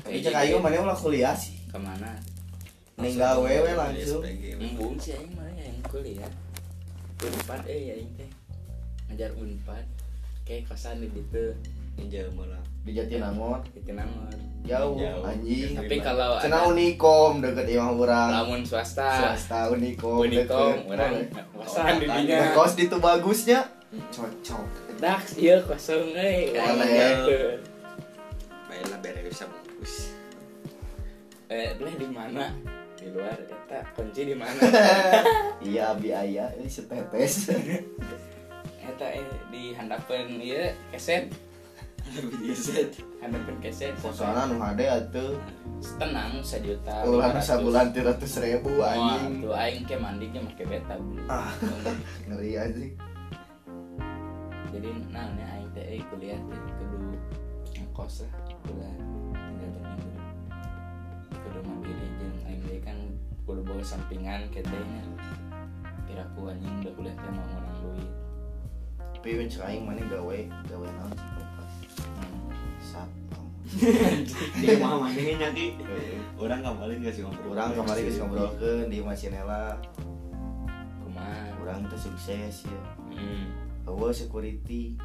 tapi cek ayo mana ulah kuliah sih? Ke mana? Ninggal wewe langsung. Embung sih aing mah yang kuliah. Unpad eh ya teh. Ngajar unpad. Kayak kosan di Ninja malah. di Jatinangor namanya jauh Jauh. anjing. Tapi kalau Cenah ada Unikom deket imah urang lamun swasta. Swasta Unikom Unikom orang. Kosan di dinya Ngekos di itu bagusnya. Cocok. Dak iya kosong euy Mana Aing ya? yakeun. Baiklah bere bisa bungkus. eh boleh di mana? Di luar eta kunci di mana? Iya abi aya ini setetes. Eta eh di handapeun ieu keset Hadapin keset Kosana nu hade atuh. tenang sejuta 500. sabulan 300 ribu Wah, anjing. tuh aing ke mandi ke make beta. Ah. Ngeri anjing. jadi nah ini aing teh eh, kuliah teh kudu ngekos lah kuliah tinggal berminggu kudu mandiri jeung aing teh kan kudu bawa sampingan ketenya piraku anjing udah kuliah teh mau ngurang duit Tapi aing mana gawe gawe naon sih. Satpam. Di mah maneh nyaki. Orang kemarin kasih ngobrol. Urang kemarin geus ngobrolkeun di Masinela. kumaha Urang teh sukses ya. hmm. Security.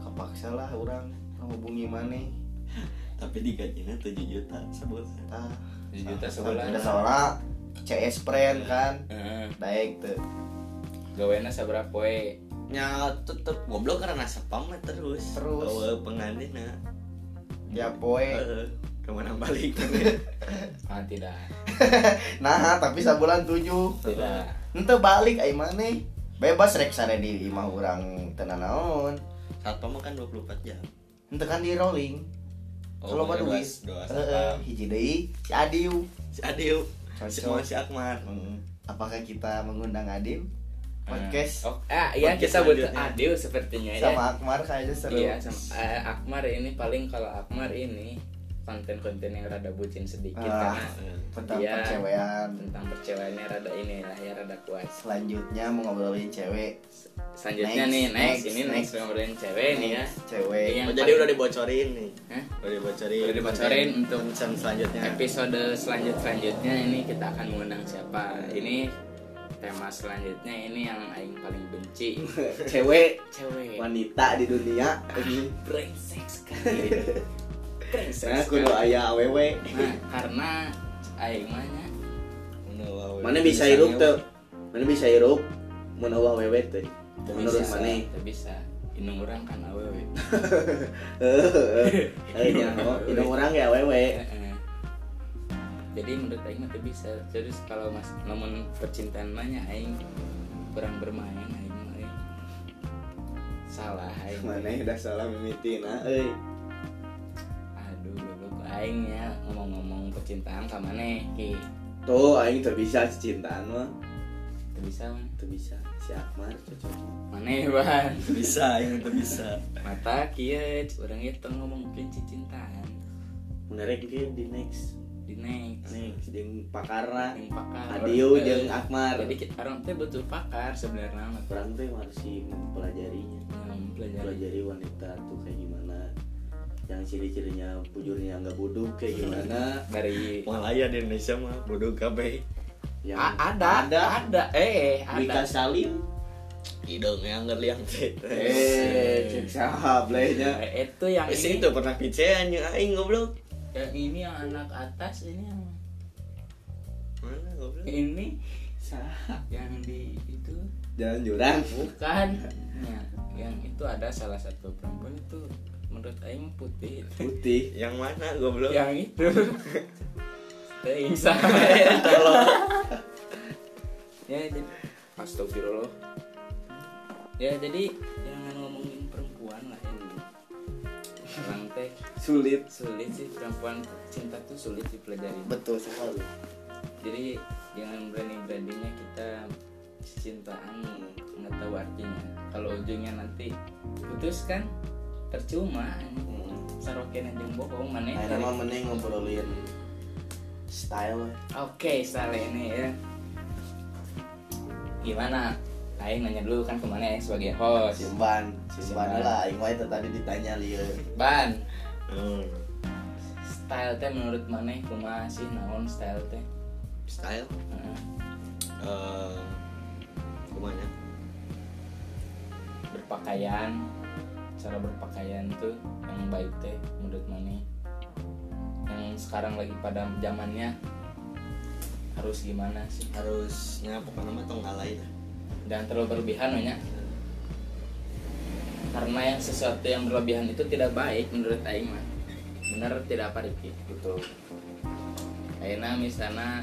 Kapaksa lah urang ngehubungi maneh. Tapi digajinya 7 juta sebulan. Tah. 7 juta sebulan. Ada soalnya CS friend kan. Daek teu. gawena saberapa poe Nya tetep goblok karena sapam mah terus. Terus. Bawa pengantina. Ya poe. Heeh. Ke mana balik ah tidak Nah, tapi sabulan tujuh. tidak Ente balik ai maneh. Bebas rek sare di imah urang teu naon. Satpam mah kan 24 jam. Ente kan di rolling. Kalau mah duit. Hiji deui si Adiu. Si Adiu. Cocok. si Akmal. Hmm, Apakah kita mengundang Adil? Podcast oh ah iya Podcast kita butuh adil sepertinya ya sama Akmar kayaknya seru. Iya, sama eh, Akmar ini paling kalau Akmar ini konten-konten yang rada bucin sedikit Ah. karena Tentang Iya. percewean. tentang percewaannya rada ini lah ya rada kuat. Selanjutnya mau ngobrolin cewek. Selanjutnya Next, nih next, next, ini next next. ngobrolin cewek nih ya. Cewek. Iya. Oh, jadi udah dibocorin nih. Hah? Udah dibocorin. Udah dibocorin untuk selanjutnya. Episode selanjut selanjutnya ini kita akan mengundang siapa? Ini tema selanjutnya ini yang aing paling benci Cewek cewek wanita di dunia. brengsek sekali brengsek Nah, kudu sekali. aya awewe. nah karena aing mah nya Mana bisa hirup tuh? Mana bisa hirup? Mun awewe teh. Teu Menurut mana? teu bisa indung orang kan awewe Heeh. Eh, oh, hidung orang ya awewe. Jadi menurut aing mah teu bisa terus kalau mas namun percintaan mah aing kurang bermain aing mah aing salah aing Mana udah salah mimitina euy. aduh goblok aing nya ngomong-ngomong percintaan ka maneh ki Tuh aing teu bisa cintaan mah. teu bisa man Teu bisa. Si Akmar cocok. maneh ban bisa yang itu bisa. mata kieu urang itu ngomong cintaan Menarik ke di next. Di next Next jeung pakarna. yang pakar Adiu Eh, jeung Akmar. jadi kita orang teh butuh pakar sebenarnya orang tuh masih mempelajarinya. yang pelajari Pelajari wanita tuh kayak gimana. Yang ciri-cirinya bujurnya nggak buduk kayak gimana. dari Malaya di Indonesia mah bodoh kabeh. Yang A- ada ada ada eh Wika ada Salim. Hidung yang ngeliang teh. Eh, cek sahablehnya. Eh, itu yang ini itu pernah picean yang aing goblok. Yang ini yang anak atas ini yang Mana goblok? ini yang di itu Jalan jurang. bukan ya, yang itu ada salah satu perempuan itu menurut Aing putih Putih. Yang mana goblok? yang itu Teuing saha ya jadi astagfirullah ya jadi jangan teh Sulit. sulit sih perempuan cinta tuh sulit dipelajari Betul sekali. jadi jangan berani beraninya kita cintaan nggak tahu artinya kalau ujungnya nanti putus kan percuma sarokin aja bohong mana Nah, nama mending ngobrolin style. oke style ini ya gimana Aing nanya dulu kan ke mana ya sebagai host Simban, simban Simban. lah. Aing teh tadi ditanya lieu. Ban Hmm. style teh menurut mana kumaha sih naon style teh Style. Heeh. Eh, kumanya? berpakaian cara berpakaian tuh yang baik teh menurut mana yang sekarang lagi pada zamannya harus gimana sih Harusnya pokoknya mah tong alay lah. dan terlalu berlebihan nya karena yang sesuatu yang berlebihan itu tidak baik menurut Aing mah. Bener tidak apa Rifki? Betul. Aina misalnya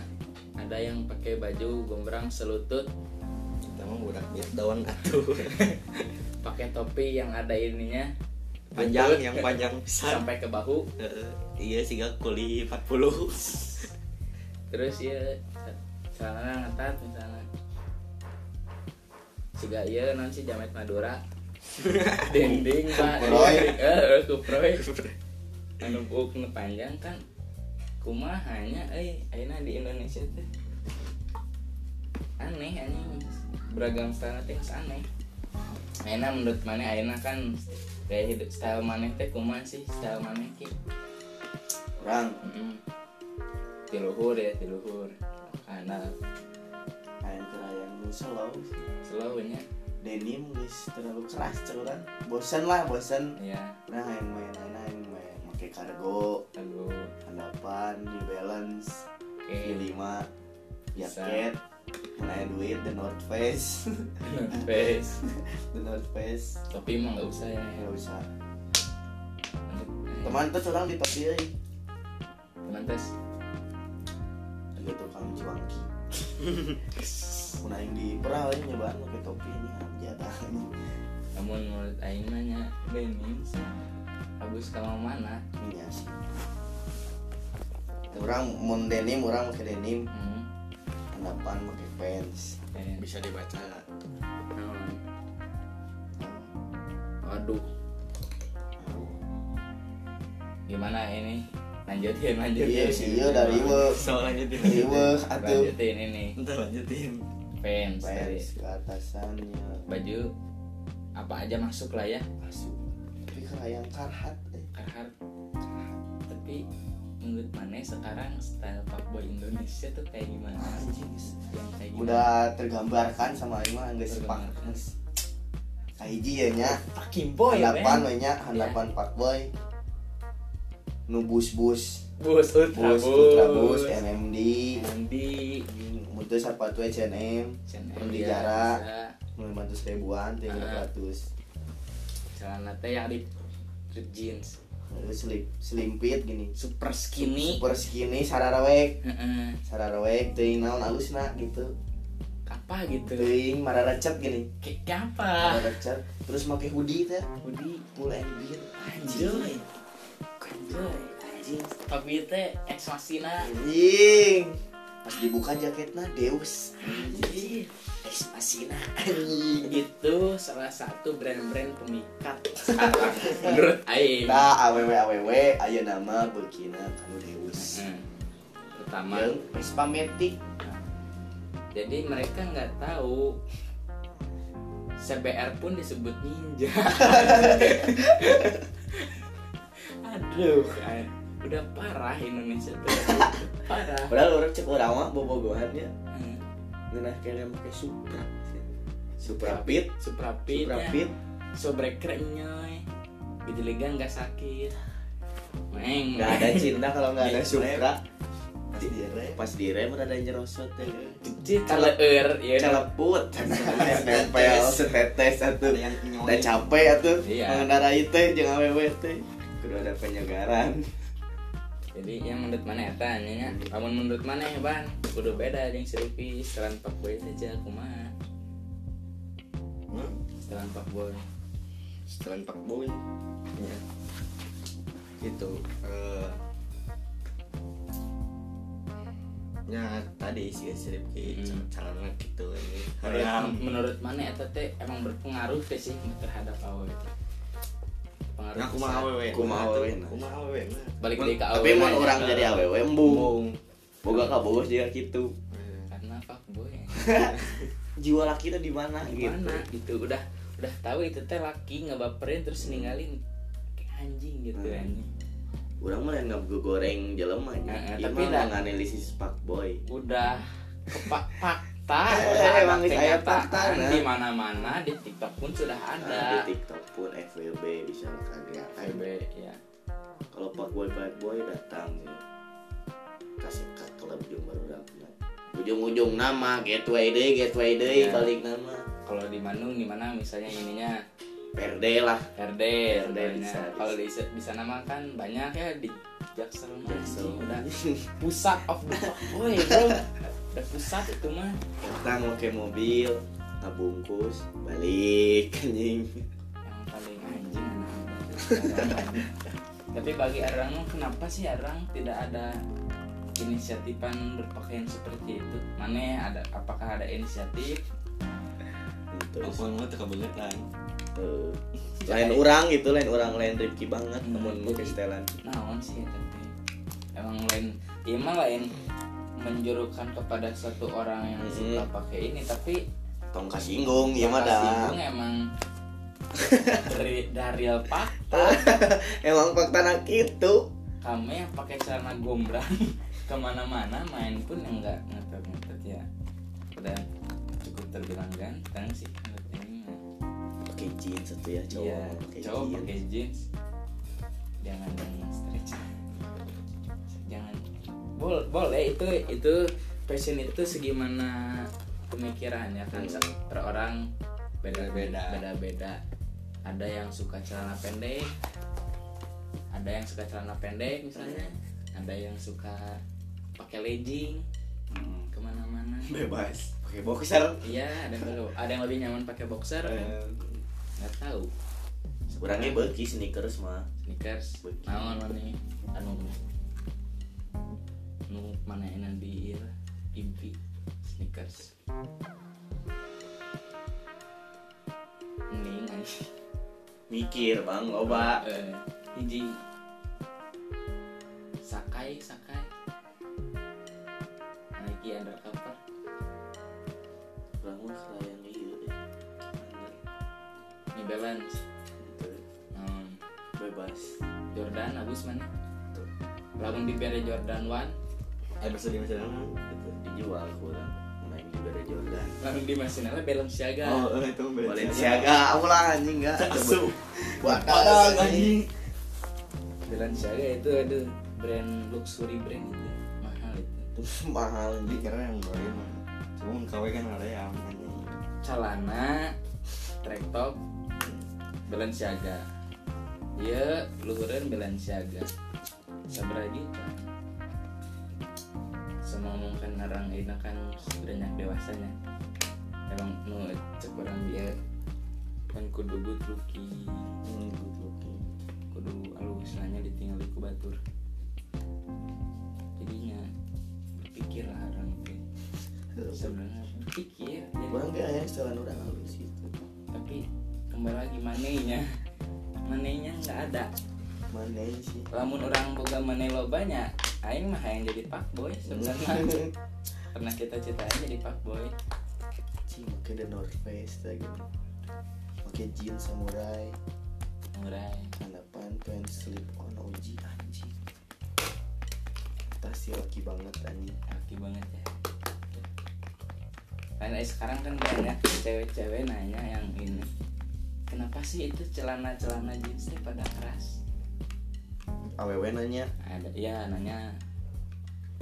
ada yang pakai baju gombrang selutut. Kita mah budak biar daun atuh. pakai topi yang ada ininya. Panjang Betul. yang panjang sampai ke bahu. Heeh, iya sih gak kuli 40 terus ya celana ngetat misalnya siga iya non si jamet madura dinding pak. Kuproy. eh kuproy anu buk panjang kan kumahanya eh ayeuna di Indonesia teh? Aneh aneh. Beragam style teh aneh. Ayeuna menurut mana ayeuna kan kayak hidup style maneh teh kumaha sih style maneh ki? Orang Mm-mm. tiluhur ya tiluhur. Karena kayak kerayaan nu slow slownya denim guys terlalu keras curan bosan lah bosan ya nah yang main yang main pakai kargo. Lagu hadapan New Balance V5 Bisa. jaket mana duit The North Face. Face. The North Face. Tapi emang nggak usah ya. Nggak usah. Teman tuh orang di topi teman tes. Ada tukang cuangki Mun aing di pernah aing nyobaan pakai topi ini jadah namun menurut Aing mah nya denim sih. Bagus kalau mana? Ini sih. Orang mun denim orang pakai denim. Hmm. hadapan pakai pants. Eh, bisa dibaca. Naon. waduh. Gimana ini? Lanjutin lanjutin iya sih iya dari we so lanjutin. Dari we atuh. Lanjutin ini. Ntar tadi. pants ke atasannya. Baju apa aja masuk lah ya. Masuk. Tapi kerayaan karhat eh. Carhartt tapi menurut mana sekarang style fuckboy Indonesia tuh kayak gimana? Anjing, yang kayak gimana? Udah tergambarkan sama aing mah geus pak? Tergambarkan. geus kahiji ya nya. Fucking boy hadapan men. we nya. Hadapan pak boy nu bus-bus. Bus ultra bus ultra bus. MMD Mandi mutu sepatu H&M yang di jarak lima ratus ribuan tiga ratus celana teh yang rip rip jeans. Slip slimpit gini. Super skinny. Super skinny sararawek Heeh. sararawek teuing naon alusna gitu. Apa gitu. Teuing mararecet gini. Kayak apa? Mararecet terus make hoodie teh. Budi mulai bir anjoy anjoy anjing. Tapi teh ex machina anjing pas dibuka jaketnya Deus. Anjing ex machina anjing itu salah satu brand-brand pemikat. Menurut Aing nah aww aww ayo nama bekina kanu Deus. Hmm. pertama. Yang Vespa Matic jadi mereka nggak tahu. CBR pun disebut ninja. Aduh ay- udah parah Indonesia tuh. Parah. Padahal orang cek orang mah bobogohannya Hmm. ngenah kayak pakai Supra Supra Pit. Supra Pit Supra ya. Pit. Sobrek nyoy. Gejeligan nggak sakit. Meng. Nggak ada cinta kalau nggak ada Di Supra. Pas direm pas direm ada nyerosot ya. Cicit Caleer ya. Celeput. Nempel setetes satu udah capek atuh. Iya. mengendarai teh jangan awewe teh. Kudu ada penyegaran Jadi yang menurut mana ya tanya Namun menurut mana ya ban? Kudu beda yang selfie Setelan pak boy saja kumaha? Hmm? Setelan pak boy. Setelan pak boy? Iya. gitu eh ya tadi sih si Rifki Hmm. caranya gitu ini. Menurut, menurut mana ya teh emang berpengaruh teh sih terhadap awal itu Nah, kumaha awewe Kumaha Nah, awewe, nah. kumaha awewe nah. Balik lagi ke awal tapi mau orang jadi awewe embung. boga ka bos juga gitu. Karena pak boy. Jiwa laki itu di mana gitu? gitu. Udah udah tahu itu teh laki ngebaperin terus ninggalin kayak anjing gitu Hmm. anjing. Orang mah nggak goreng jelema nya tapi mah dah- nganalisis pak boy. Udah kepak fakta Eh, ada emang kenyataan nah. di mana mana di TikTok pun sudah Nah, ada. di TikTok pun FWB bisa lihat FB ya kalau pak boy pak boy datang ya. Kasih ke klub baru ujung-ujung nama gateway deh gateway deh Ya. balik nama. Kalau di Bandung di mana misalnya ininya. Perde lah. RD RD contohnya. bisa, kalau di di sana mah kan banyak ya di Jaksel Jaksel. udah. Pusat of the boy bro udah pusat itu mah. Datang pakai mobil ngebungkus balik anjing. Yang paling anjing tuh. tapi bagi Arang kenapa sih Arang tidak ada inisiatifan berpakaian seperti itu? Mana ada apakah ada inisiatif? Terus Apaan mah lah eh, lain orang gitu lain orang lain Rifki banget Hmm, namun mau jadi- setelan naon sih ya tapi emang lain ya emang lain menjurukan kepada satu orang yang Mm-mm. suka pakai ini tapi tong kasinggung ya mah singgung emang dari dari fakta emang fakta nak gitu kami yang pakai celana gombrang ke mana-mana main pun yang nggak ngetet-ngetet ya. Udah cukup terbilang ganteng sih pakai jeans satu ya cowok Iya, pakai cowok jeans. pakai jeans. Jangan jangan Bol- boleh itu itu fashion itu segimana pemikirannya kan Hmm. per orang beda-beda Beda. beda-beda. ada yang suka celana pendek ada yang suka celana pendek misalnya ada yang suka pakai legging Hmm. ke mana-mana. Bebas pakai boxer. Iya ada yang lebih- ada yang lebih nyaman pakai boxer kan? Eh, nggak tahu. Orangnya beki sneakers mah. Sneakers. Naon nih? Anu. nu mana enak di ieu lah, impi sneakers. Mending mikir bang loba. Eh. Hiji. Sakai sakai. Nike undercover yang iya deh. New Balance. Naon bebas. Jordan abus mana? Lamun dibere Jordan One Eh bahasa di macam mana gitu. Dijual kurang main juga ada Jordan. Lamun di Masinala Balenciaga Oh eh, itu Balenciaga ulah anjing enggak Asu. buat Padahal anjing. Balenciaga itu ada brand luxury brand itu. Mahal itu. Mahal Jadi kira yang lain mah. Cuma KW kan ada yang anjing. Celana track top Balenciaga iya luhureun Balenciaga sabaraha juta mungkin orang ini kan banyak dewasanya. Emang nu orang dia kan kudu good looking. Hmm, good looking. kudu alus nanya ditinggal ku batur jadinya berpikir lah orang teh. Sebenarnya berpikir ya. Orang kayak yang setelan orang halus gitu tapi kembali lagi manenya manenya nggak ada. Mana sih. Lamun orang boga mane lo banyak aing mah yang jadi pak boy sebenarnya. Pernah cita-citanya jadi pak boy Cing, pakai the North Face lagi. Pakai jeans samurai. Murai hadapan pants slip on OG anjing. Tas sih laki banget anjing. Laki banget ya. Karena sekarang kan banyak cewek-cewek nanya yang ini. Kenapa sih itu celana-celana jeans teh pada keras awewe nanya. Ada ya nanya.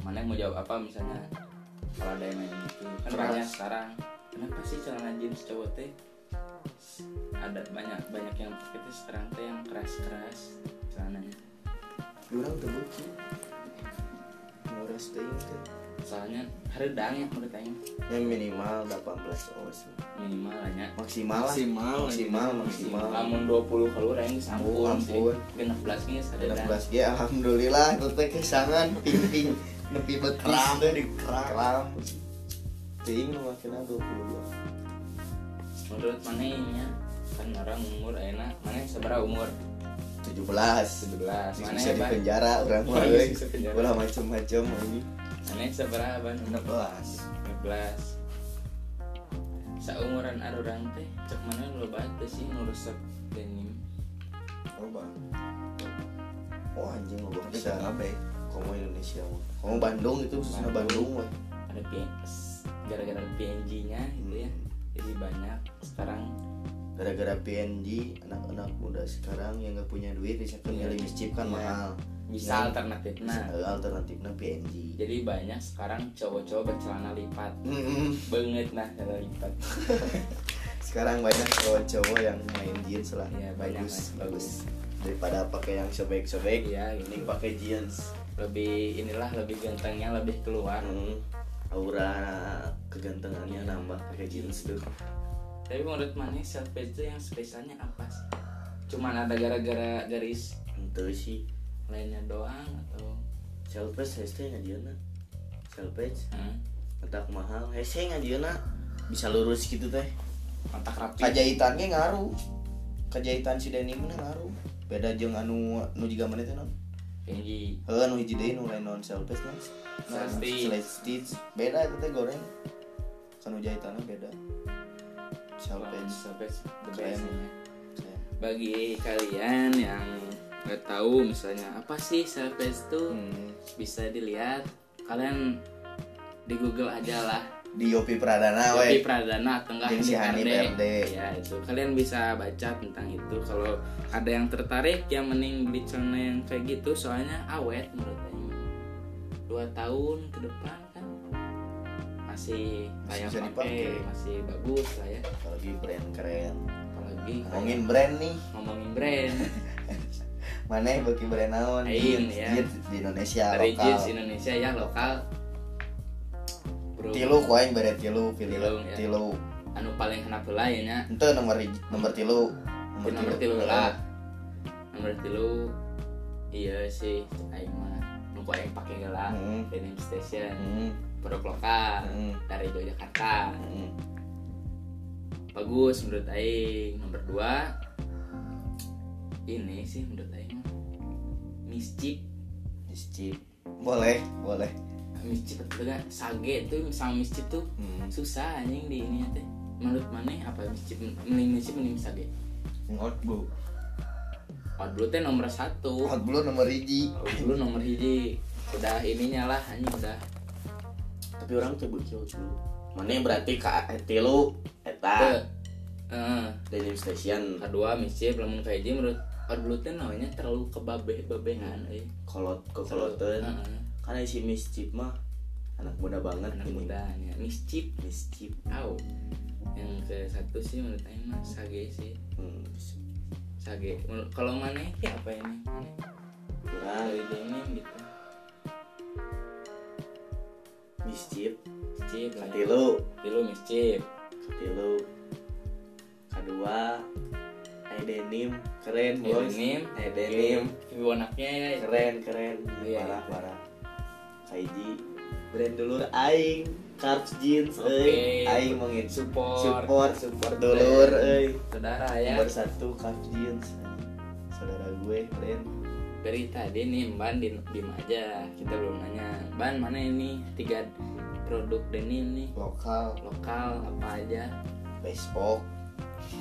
Mana yang mau jawab apa misalnya? Kalau ada yang nanya gitu. Kan Keras. banyak sekarang. Kenapa sih celana jeans cowok teh ada banyak banyak yang pakai teh sekarang teh yang keras keras celananya? Orang terbukti nguras teuing teh soalnya haredang ya menurut aing. Yang minimal 18 oz minimal hanya maksimal lah. Maksimal, maksimal maksimal. Lamun 20 keluar aing Oh, sampun sih. ampun. genep belas nya sadada 16 G alhamdulillah itu teh kesangan ping-ping nepi betis. Kram. di kram ting nu makina 22 menurut mana nya kan orang umur enak mana seberapa umur? 17 17 Bisa mana bisa di ya penjara orang mah Oh, penjara. ulah macem-macem ini mana seberapa 16 15 Seumuran orang teh cek mana lo batu sih resep denim. Coba oh anjing lo Tapi bisa kabeh komo Indonesia komo Bandung itu khususnya Bandung. Bandung ada PNG gara-gara PNG nya gitu ya. Jadi banyak. Sekarang gara-gara PNG anak-anak muda sekarang yang nggak punya duit bisa kan Iya. milih chip kan Iya. mahal bisa Iya. alternatif. nah. Eh, alternatifnya PNG jadi banyak sekarang cowok-cowok bercelana lipat. Mm-mm. banget nah celana lipat. Sekarang banyak cowok-cowok yang main jeans lah. Banyak, bagus Mas. bagus. Daripada pakai yang sobek-sobek ini gitu. pakai jeans. Lebih inilah lebih gantengnya lebih keluar. Hmm, aura kegantengannya nambah pakai jeans tuh. Tapi menurut mana self itu yang spesialnya apa sih? Cuman ada gara-gara garis? Ente sih lainnya doang atau? Selpage hese ngajieuna selpage hmm, entak mahal. Hese ngajieuna bisa lurus gitu teh. Kontak rapi. Kajahitan ge ngaruh. Kajahitan si denim mah ngaruh? Beda jeung anu nu jiga mana teh non? Tinggi. Heuh nu hiji deui nu lain non selpage non? Slide stitch. beda itu teh goreng. Kanu jahitanna beda. Best nya. Keren. bagi kalian yang nggak tahu misalnya apa sih self-page itu? Hmm. bisa dilihat. Kalian di Google aja lah. Di Yopi Pradana Yopi we Pradana atau enggak si Hanif RD. Ya itu. Kalian bisa baca tentang itu. Kalau ada yang tertarik yang mending beli celana yang kayak gitu soalnya awet menurut Aing dua tahun ke depan kan masih bisa pakai dipakai. masih bagus lah ya. Apalagi brand keren. Apalagi ngomongin brand nih. Ngomongin brand mana yang bagi brand naon? Jeans, ya. jeans di Indonesia dari lokal. jeans Indonesia ya lokal. Bro. Tilu ku aing bere tilu pilih Tilu, ya. tilu. Anu paling henap heula ya? Nya itu nomor nomor tilu. Di nomor tilu. lah nomor tilu iya sih aing mah. Nu ku aing pake geula Hmm. denim station. Hmm, produk lokal hmm, dari Yogyakarta. Hmm. bagus menurut aing. Nomor dua ini sih menurut aing mah mischief Mischief. boleh boleh. Mischief itu kan sage tuh sama mischief tuh hmm. susah anjing di ini teh. Menurut mana apa mischief mending mischief mending sage? Yang out blue Out Blue teh nomor satu. Out blue nomor hiji. Out Blue nomor hiji. Udah ininya lah anjing udah. Tapi orang tuh beuki out blue mana berarti ka eh, tilu eta. Eh, denim station. Kedua mischief lamun kayak menurut Teh namanya terlalu kebabeh-babehan euy kolot kokoloten Heeh. kan si mischief mah anak muda banget anak ini. mudanya. Mischief. Mischief. Au. Yang ke satu sih menurut aing mah sage sih. Hmm. sage. Kalau mana ya apa ini? Kurang. Dari denim gitu. Mischief. Mischief. Katilu. Tilu mischief. Katilu. Kedua Hai denim keren bos. Denim. Hai denim Fibonacci ya keren keren. Iya. parah parah. Kaiji. Brand dulu. Aing. Carbs jeans Oke. euy. Aing mengin support. support support dulur euy. Saudara ya. Nomor satu Carbs jeans. Saudara gue brand dari tadi nih ban di dim aja. Kita belum nanya. Ban mana ini? Tiga produk denim nih. Lokal. Lokal apa aja? Bespoke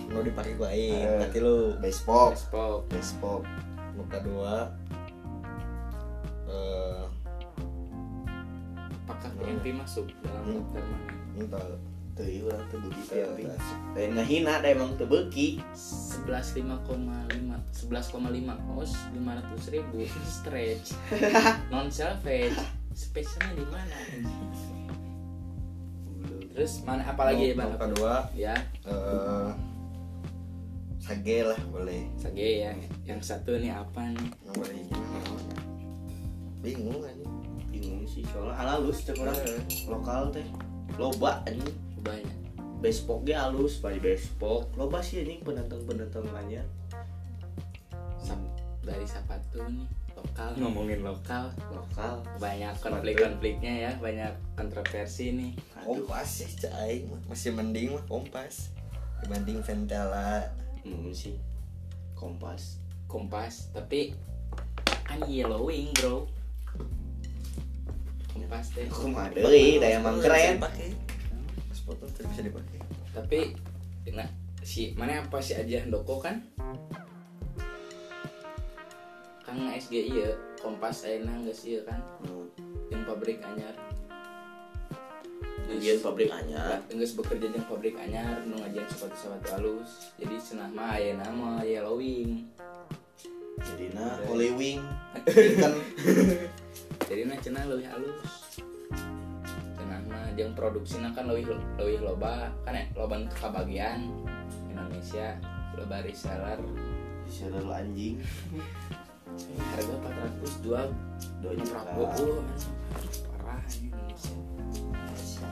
Lo dipakai ku aing, Eh. berarti lu bespoke ekspor bespoke nu kedua eh apakah PMP masuk dalam Hmm. daftar mana? Entar tuh iya orang tuh Eh, camping dan ngehina da emang tuh beuki. 11,5,5 11,5 os 500 ribu. Stretch. Non salvage. Spesialnya di mana? Terus mana apalagi ya nu- ban nu kedua ya. Eh sage lah boleh. Sage ya. Yang satu nih apa nih? Nomor naon bingung anjing bingung sih soalnya halus cek orang. Lokal teh. Loba anjing. Banyak bespoke ge halus by bespoke loba sih anjing pendatang pendatang anyar Sap- dari sepatu nih? Lokal. Ngomongin lokal. Lokal. Banyak konflik-konfliknya ya banyak kontroversi nih. Kompas sih cai. Masih mending mah kompas. Dibanding ventela hmm sih kompas. Kompas tapi kan yellowing bro. Kompas teh kumaha deui da emang keren. Pakai tuh bisa dipakai. Tapi nah si mana apa si aja Handoko kan? Kan SG iya kompas ayeuna geus ieu kan? Hmm. yang pabrik anyar Ujian pabrik anyar. Geus bekerja jeung pabrik anyar nu ngajian sepatu-sepatu halus jadi cenah mah ayeuna mah yellowing jadi nah Holy Wing. Kan. Jadi nah cenah leuwih halus cenah mah jeung produksina kan leuwih leuwih loba. Kan ya loba nu kabagian Indonesia loba reseller. Shadow anjing. Harga 400 jual dua juta 20 parah ini Indonesia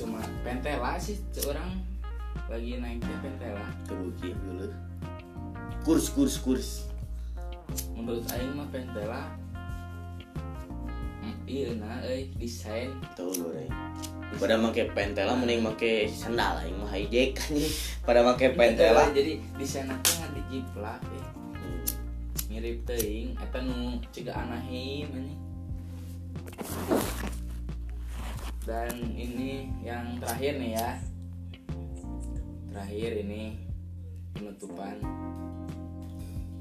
cuma pentela sih orang lagi naiknya pentela. Kebuki dulu kurs kurs kurs. Menurut aing mah pentela mm, iya nah euy desain. Tahu gue pada make pentela mending make sandal aing mah hijack anjing pada make pentela. jadi desain teh ngan dijiplak ya mirip teuing eta nu ciga Anaheim anjing dan ini yang terakhir nih ya. Terakhir ini penutupan.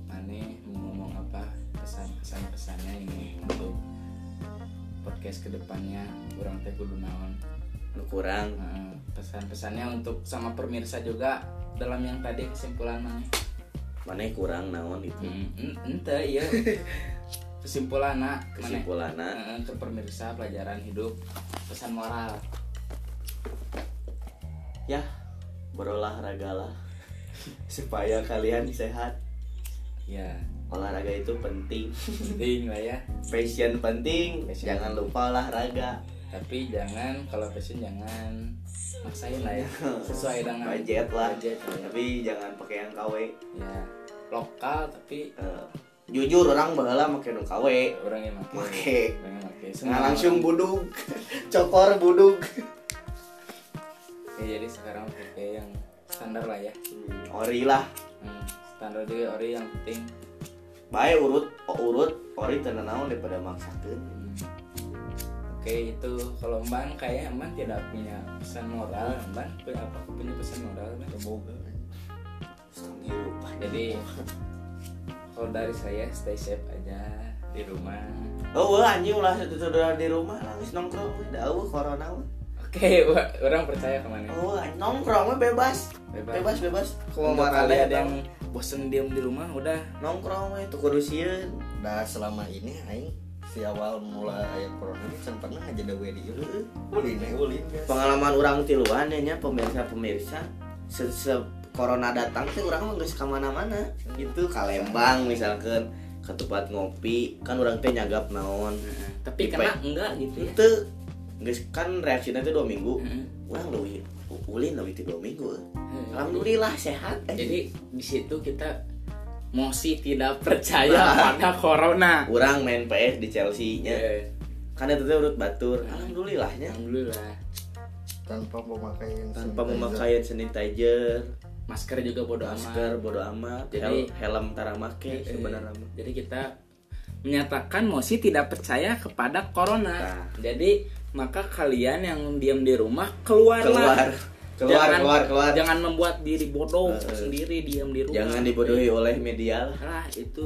Mane mau ngomong apa? Pesan pesan pesannya ini untuk podcast ke depannya. Kurang teh kudu naon? Kurang. Nah, pesan-pesannya untuk sama pemirsa juga dalam yang tadi kesimpulan mana? Mana kurang naon itu? Hmm, ente iya kesimpulan nak. Mana? Kesimpulanna Eh, ke pemirsa pelajaran hidup pesan moral. Ya berolahragalah supaya kalian sehat. Ya. Olahraga itu penting. Penting lah ya. Passion penting. Passion. jangan lupa olahraga. Tapi jangan kalau passion jangan maksain lah ya. Sesuai dengan budget lah. budget ya. tapi jangan pakai yang KW. Ya. Lokal tapi Eh, jujur orang bahala make nu KW orang yang make. Make. orang yang make. Nggak langsung budug cokor budug ya, jadi sekarang pakai yang standar lah ya. Hmm, ori lah. Hmm, standar juga ori yang penting. Baik urut oh, urut ori tenan naon daripada maksakeun. Hmm. Oke itu. Kalau Mbak kayak Mbak tidak punya pesan moral. Mbak punya apa? Punya pesan moral Mbak? semoga hirup Jadi kalau dari saya stay safe aja di rumah. Oh wah anjing ulah saudara di rumah langsung nongkrong da eueuh corona mah Oke wa- orang percaya ke mana oh nongkrong bebas. Bebas. bebas bebas. Kalau kalian ada yang bosen diem di rumah udah. Nongkrong we tuh kudu sieun Nah selama ini aing si awal mulai ayat corona ini can pernah aja da we di ieu. Ulin ulin pengalaman orang tiluan ya nya pemirsa pemirsa corona datang tuh orang mah geus ka mana-mana gitu ka Lembang misalkan ke tempat ngopi kan orang teh nyagap naon. Tapi Di kena enggak gitu ya? Itu geus kan reaksinya itu dua minggu. Heeh. orang lebih ulin lebih itu dua minggu. Heeh. alhamdulillah sehat. Jadi di situ kita mosi tidak percaya pada corona. Orang main PS di Chelsea nya Ya, kan itu teh urut batur. Alhamdulillahnya. Alhamdulillah. Tanpa memakai tanpa sanitizer. memakai sanitizer masker juga bodo masker amat bodo amat Jadi- Hel- helm tara make Eh, sebenarnya. Jadi kita menyatakan Mosi tidak percaya kepada corona. Nah. Jadi maka kalian yang diam di rumah keluarlah. keluar keluar Jangan- keluar keluar Jangan membuat diri bodoh eh. sendiri diam di rumah. jangan dibodohi oleh media lah itu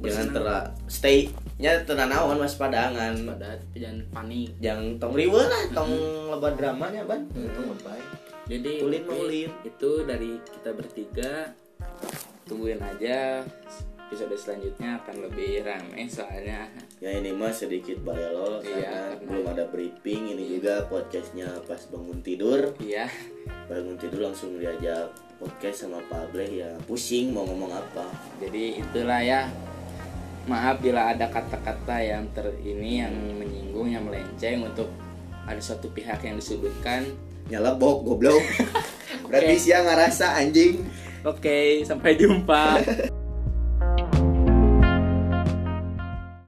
jangan tera stay nya tenang naon waspadangan pada tapi jangan panik. jangan tong riwe lah tong lebat dramanya ban itu lebay. Jadi Ulin ulin. itu dari kita bertiga. Tungguin aja episode selanjutnya akan lebih rame soalnya. Ya ini mah sedikit balelo Iya, karena karena- belum ada briefing ini juga podcastnya pas bangun tidur. Iya. Bangun tidur langsung diajak podcast sama Pak Bleh ya pusing mau ngomong apa. Jadi itulah ya. Maaf bila ada kata-kata yang ter ini yang menyinggung yang melenceng untuk ada suatu pihak yang disudutkan nyelebok goblok. Berarti Oke. siang ngerasa anjing. Oke sampai jumpa